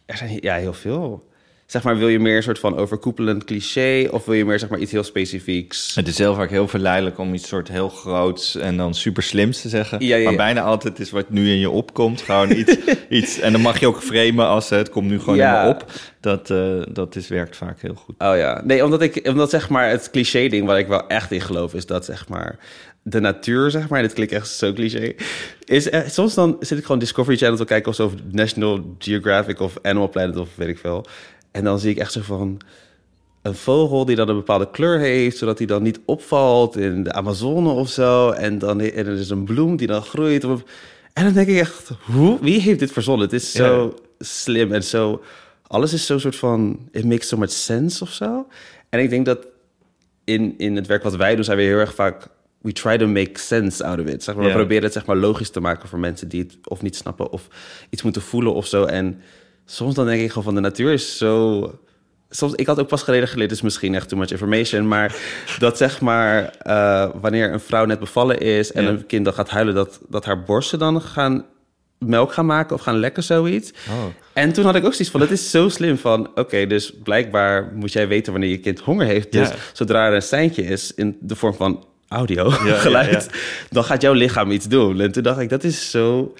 Speaker 1: er zijn ja, heel veel. Zeg maar, wil je meer een soort van overkoepelend cliché... of wil je meer zeg maar, iets heel specifieks?
Speaker 2: Het is heel vaak heel verleidelijk om iets soort heel groots en dan super slims te zeggen.
Speaker 1: Ja, ja,
Speaker 2: Maar bijna altijd is wat nu in je opkomt. Gewoon iets, iets. En dan mag je ook framen als het komt nu gewoon
Speaker 1: Ja.
Speaker 2: in me op. Dat, eh, dat is, werkt vaak heel goed.
Speaker 1: Oh ja, nee, omdat ik, omdat zeg maar het cliché ding waar ik wel echt in geloof is dat zeg maar de natuur, zeg maar, dit klinkt echt zo cliché, is eh, soms dan zit ik gewoon Discovery Channel te kijken of zo, of National Geographic of Animal Planet of weet ik veel, en dan zie ik echt zo van een vogel die dan een bepaalde kleur heeft, zodat hij dan niet opvalt in de Amazone of zo, en dan en er is een bloem die dan groeit, op, en dan denk ik echt, hoe, wie heeft dit verzonnen? Het is zo slim en zo alles is zo soort van, it makes so much sense of zo. En ik denk dat in, in het werk wat wij doen, zijn we heel erg vaak, we try to make sense out of it. Zeg maar. We proberen het zeg maar logisch te maken voor mensen die het of niet snappen of iets moeten voelen of zo. En soms dan denk ik gewoon van de natuur is zo... Soms, ik had ook pas geleden geleerd, is misschien echt too much information, maar dat zeg maar, eh, wanneer een vrouw net bevallen is en
Speaker 2: Ja.
Speaker 1: een kind dan gaat huilen, dat, dat haar borsten dan gaan melk gaan maken of gaan lekken, zoiets.
Speaker 2: Oh.
Speaker 1: En toen had ik ook zoiets van, het is zo slim van... oké, dus blijkbaar moet jij weten wanneer je kind honger heeft. Dus
Speaker 2: Ja.
Speaker 1: zodra er een seintje is in de vorm van audio,
Speaker 2: ja,
Speaker 1: geluid... dan gaat jouw lichaam iets doen. En toen dacht ik, dat is zo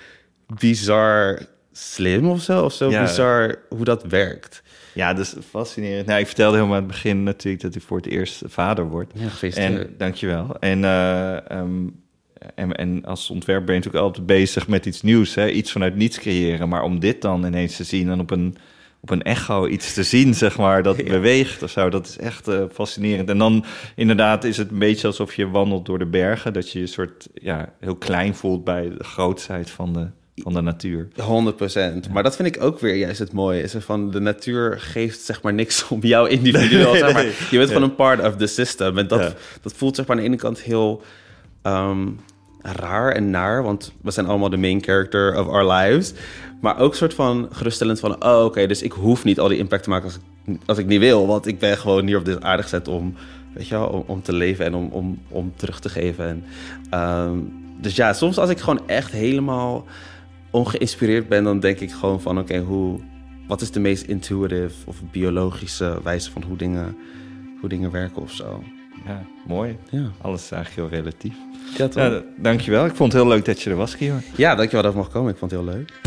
Speaker 1: bizar slim of zo. Of zo
Speaker 2: Ja.
Speaker 1: bizar hoe dat werkt.
Speaker 2: Ja, dat is fascinerend. Nou, ik vertelde helemaal aan het begin natuurlijk dat hij voor het eerst vader wordt.
Speaker 1: Ja, gefeliciteerd.
Speaker 2: En dankjewel. En, eh, ehm, en, en als ontwerper ben je natuurlijk altijd bezig met iets nieuws, hè? iets vanuit niets creëren. Maar om dit dan ineens te zien en op een, op een echo iets te zien, zeg maar, dat beweegt of zo. Dat is echt uh, fascinerend. En dan inderdaad is het een beetje alsof je wandelt door de bergen. Dat je je soort ja, heel klein voelt bij de grootheid van de, van de natuur.
Speaker 1: 100%. Maar dat vind ik ook weer juist het mooie. Is er van de natuur geeft zeg maar niks om jou individueel. zeg maar. Je bent gewoon een part of the system. En dat, dat voelt zeg maar aan de ene kant heel ehm, raar en naar. Want we zijn allemaal de main character of our lives. Maar ook een soort van geruststellend van... oh, oké, dus ik hoef niet al die impact te maken als ik, als ik niet wil. Want ik ben gewoon hier op dit aardig gezet om, weet je wel, om, om, te leven en om, om, om terug te geven. En, ehm, dus ja, soms als ik gewoon echt helemaal ongeïnspireerd ben... dan denk ik gewoon van, oké, hoe... wat is de meest intuitive of biologische wijze van hoe dingen, hoe dingen werken of zo?
Speaker 2: Ja, mooi. Ja. Alles is eigenlijk heel relatief.
Speaker 1: Ja, toch? Ja,
Speaker 2: dankjewel. Ik vond het heel leuk dat je er was, Kior.
Speaker 1: Ja, dankjewel dat ik mocht komen. Ik vond het heel leuk.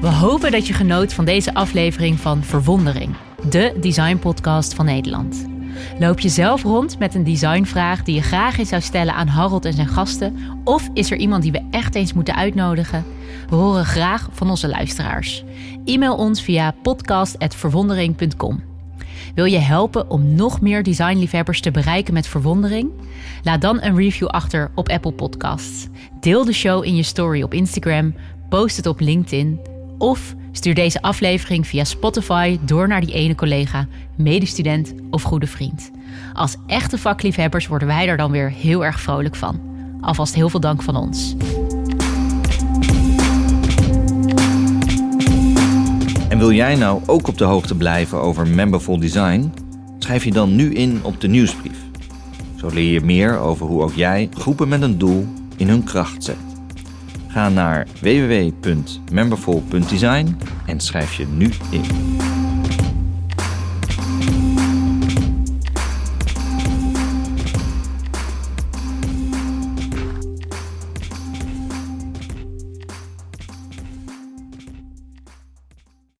Speaker 3: We hopen dat je genoot van deze aflevering van Verwondering, de designpodcast van Nederland. Loop je zelf rond met een designvraag die je graag eens zou stellen aan Harold en zijn gasten? Of is er iemand die we echt eens moeten uitnodigen? We horen graag van onze luisteraars. E-mail ons via podcast.verwondering.com. Wil je helpen om nog meer designliefhebbers te bereiken met verwondering? Laat dan een review achter op Apple Podcasts. Deel de show in je story op Instagram, post het op LinkedIn of stuur deze aflevering via Spotify door naar die ene collega, medestudent of goede vriend. Als echte vakliefhebbers worden wij er dan weer heel erg vrolijk van. Alvast heel veel dank van ons.
Speaker 2: En wil jij nou ook op de hoogte blijven over Memberful Design? Schrijf je dan nu in op de nieuwsbrief. Zo leer je meer over hoe ook jij groepen met een doel in hun kracht zet. Ga naar www.memberful.design en schrijf je nu in.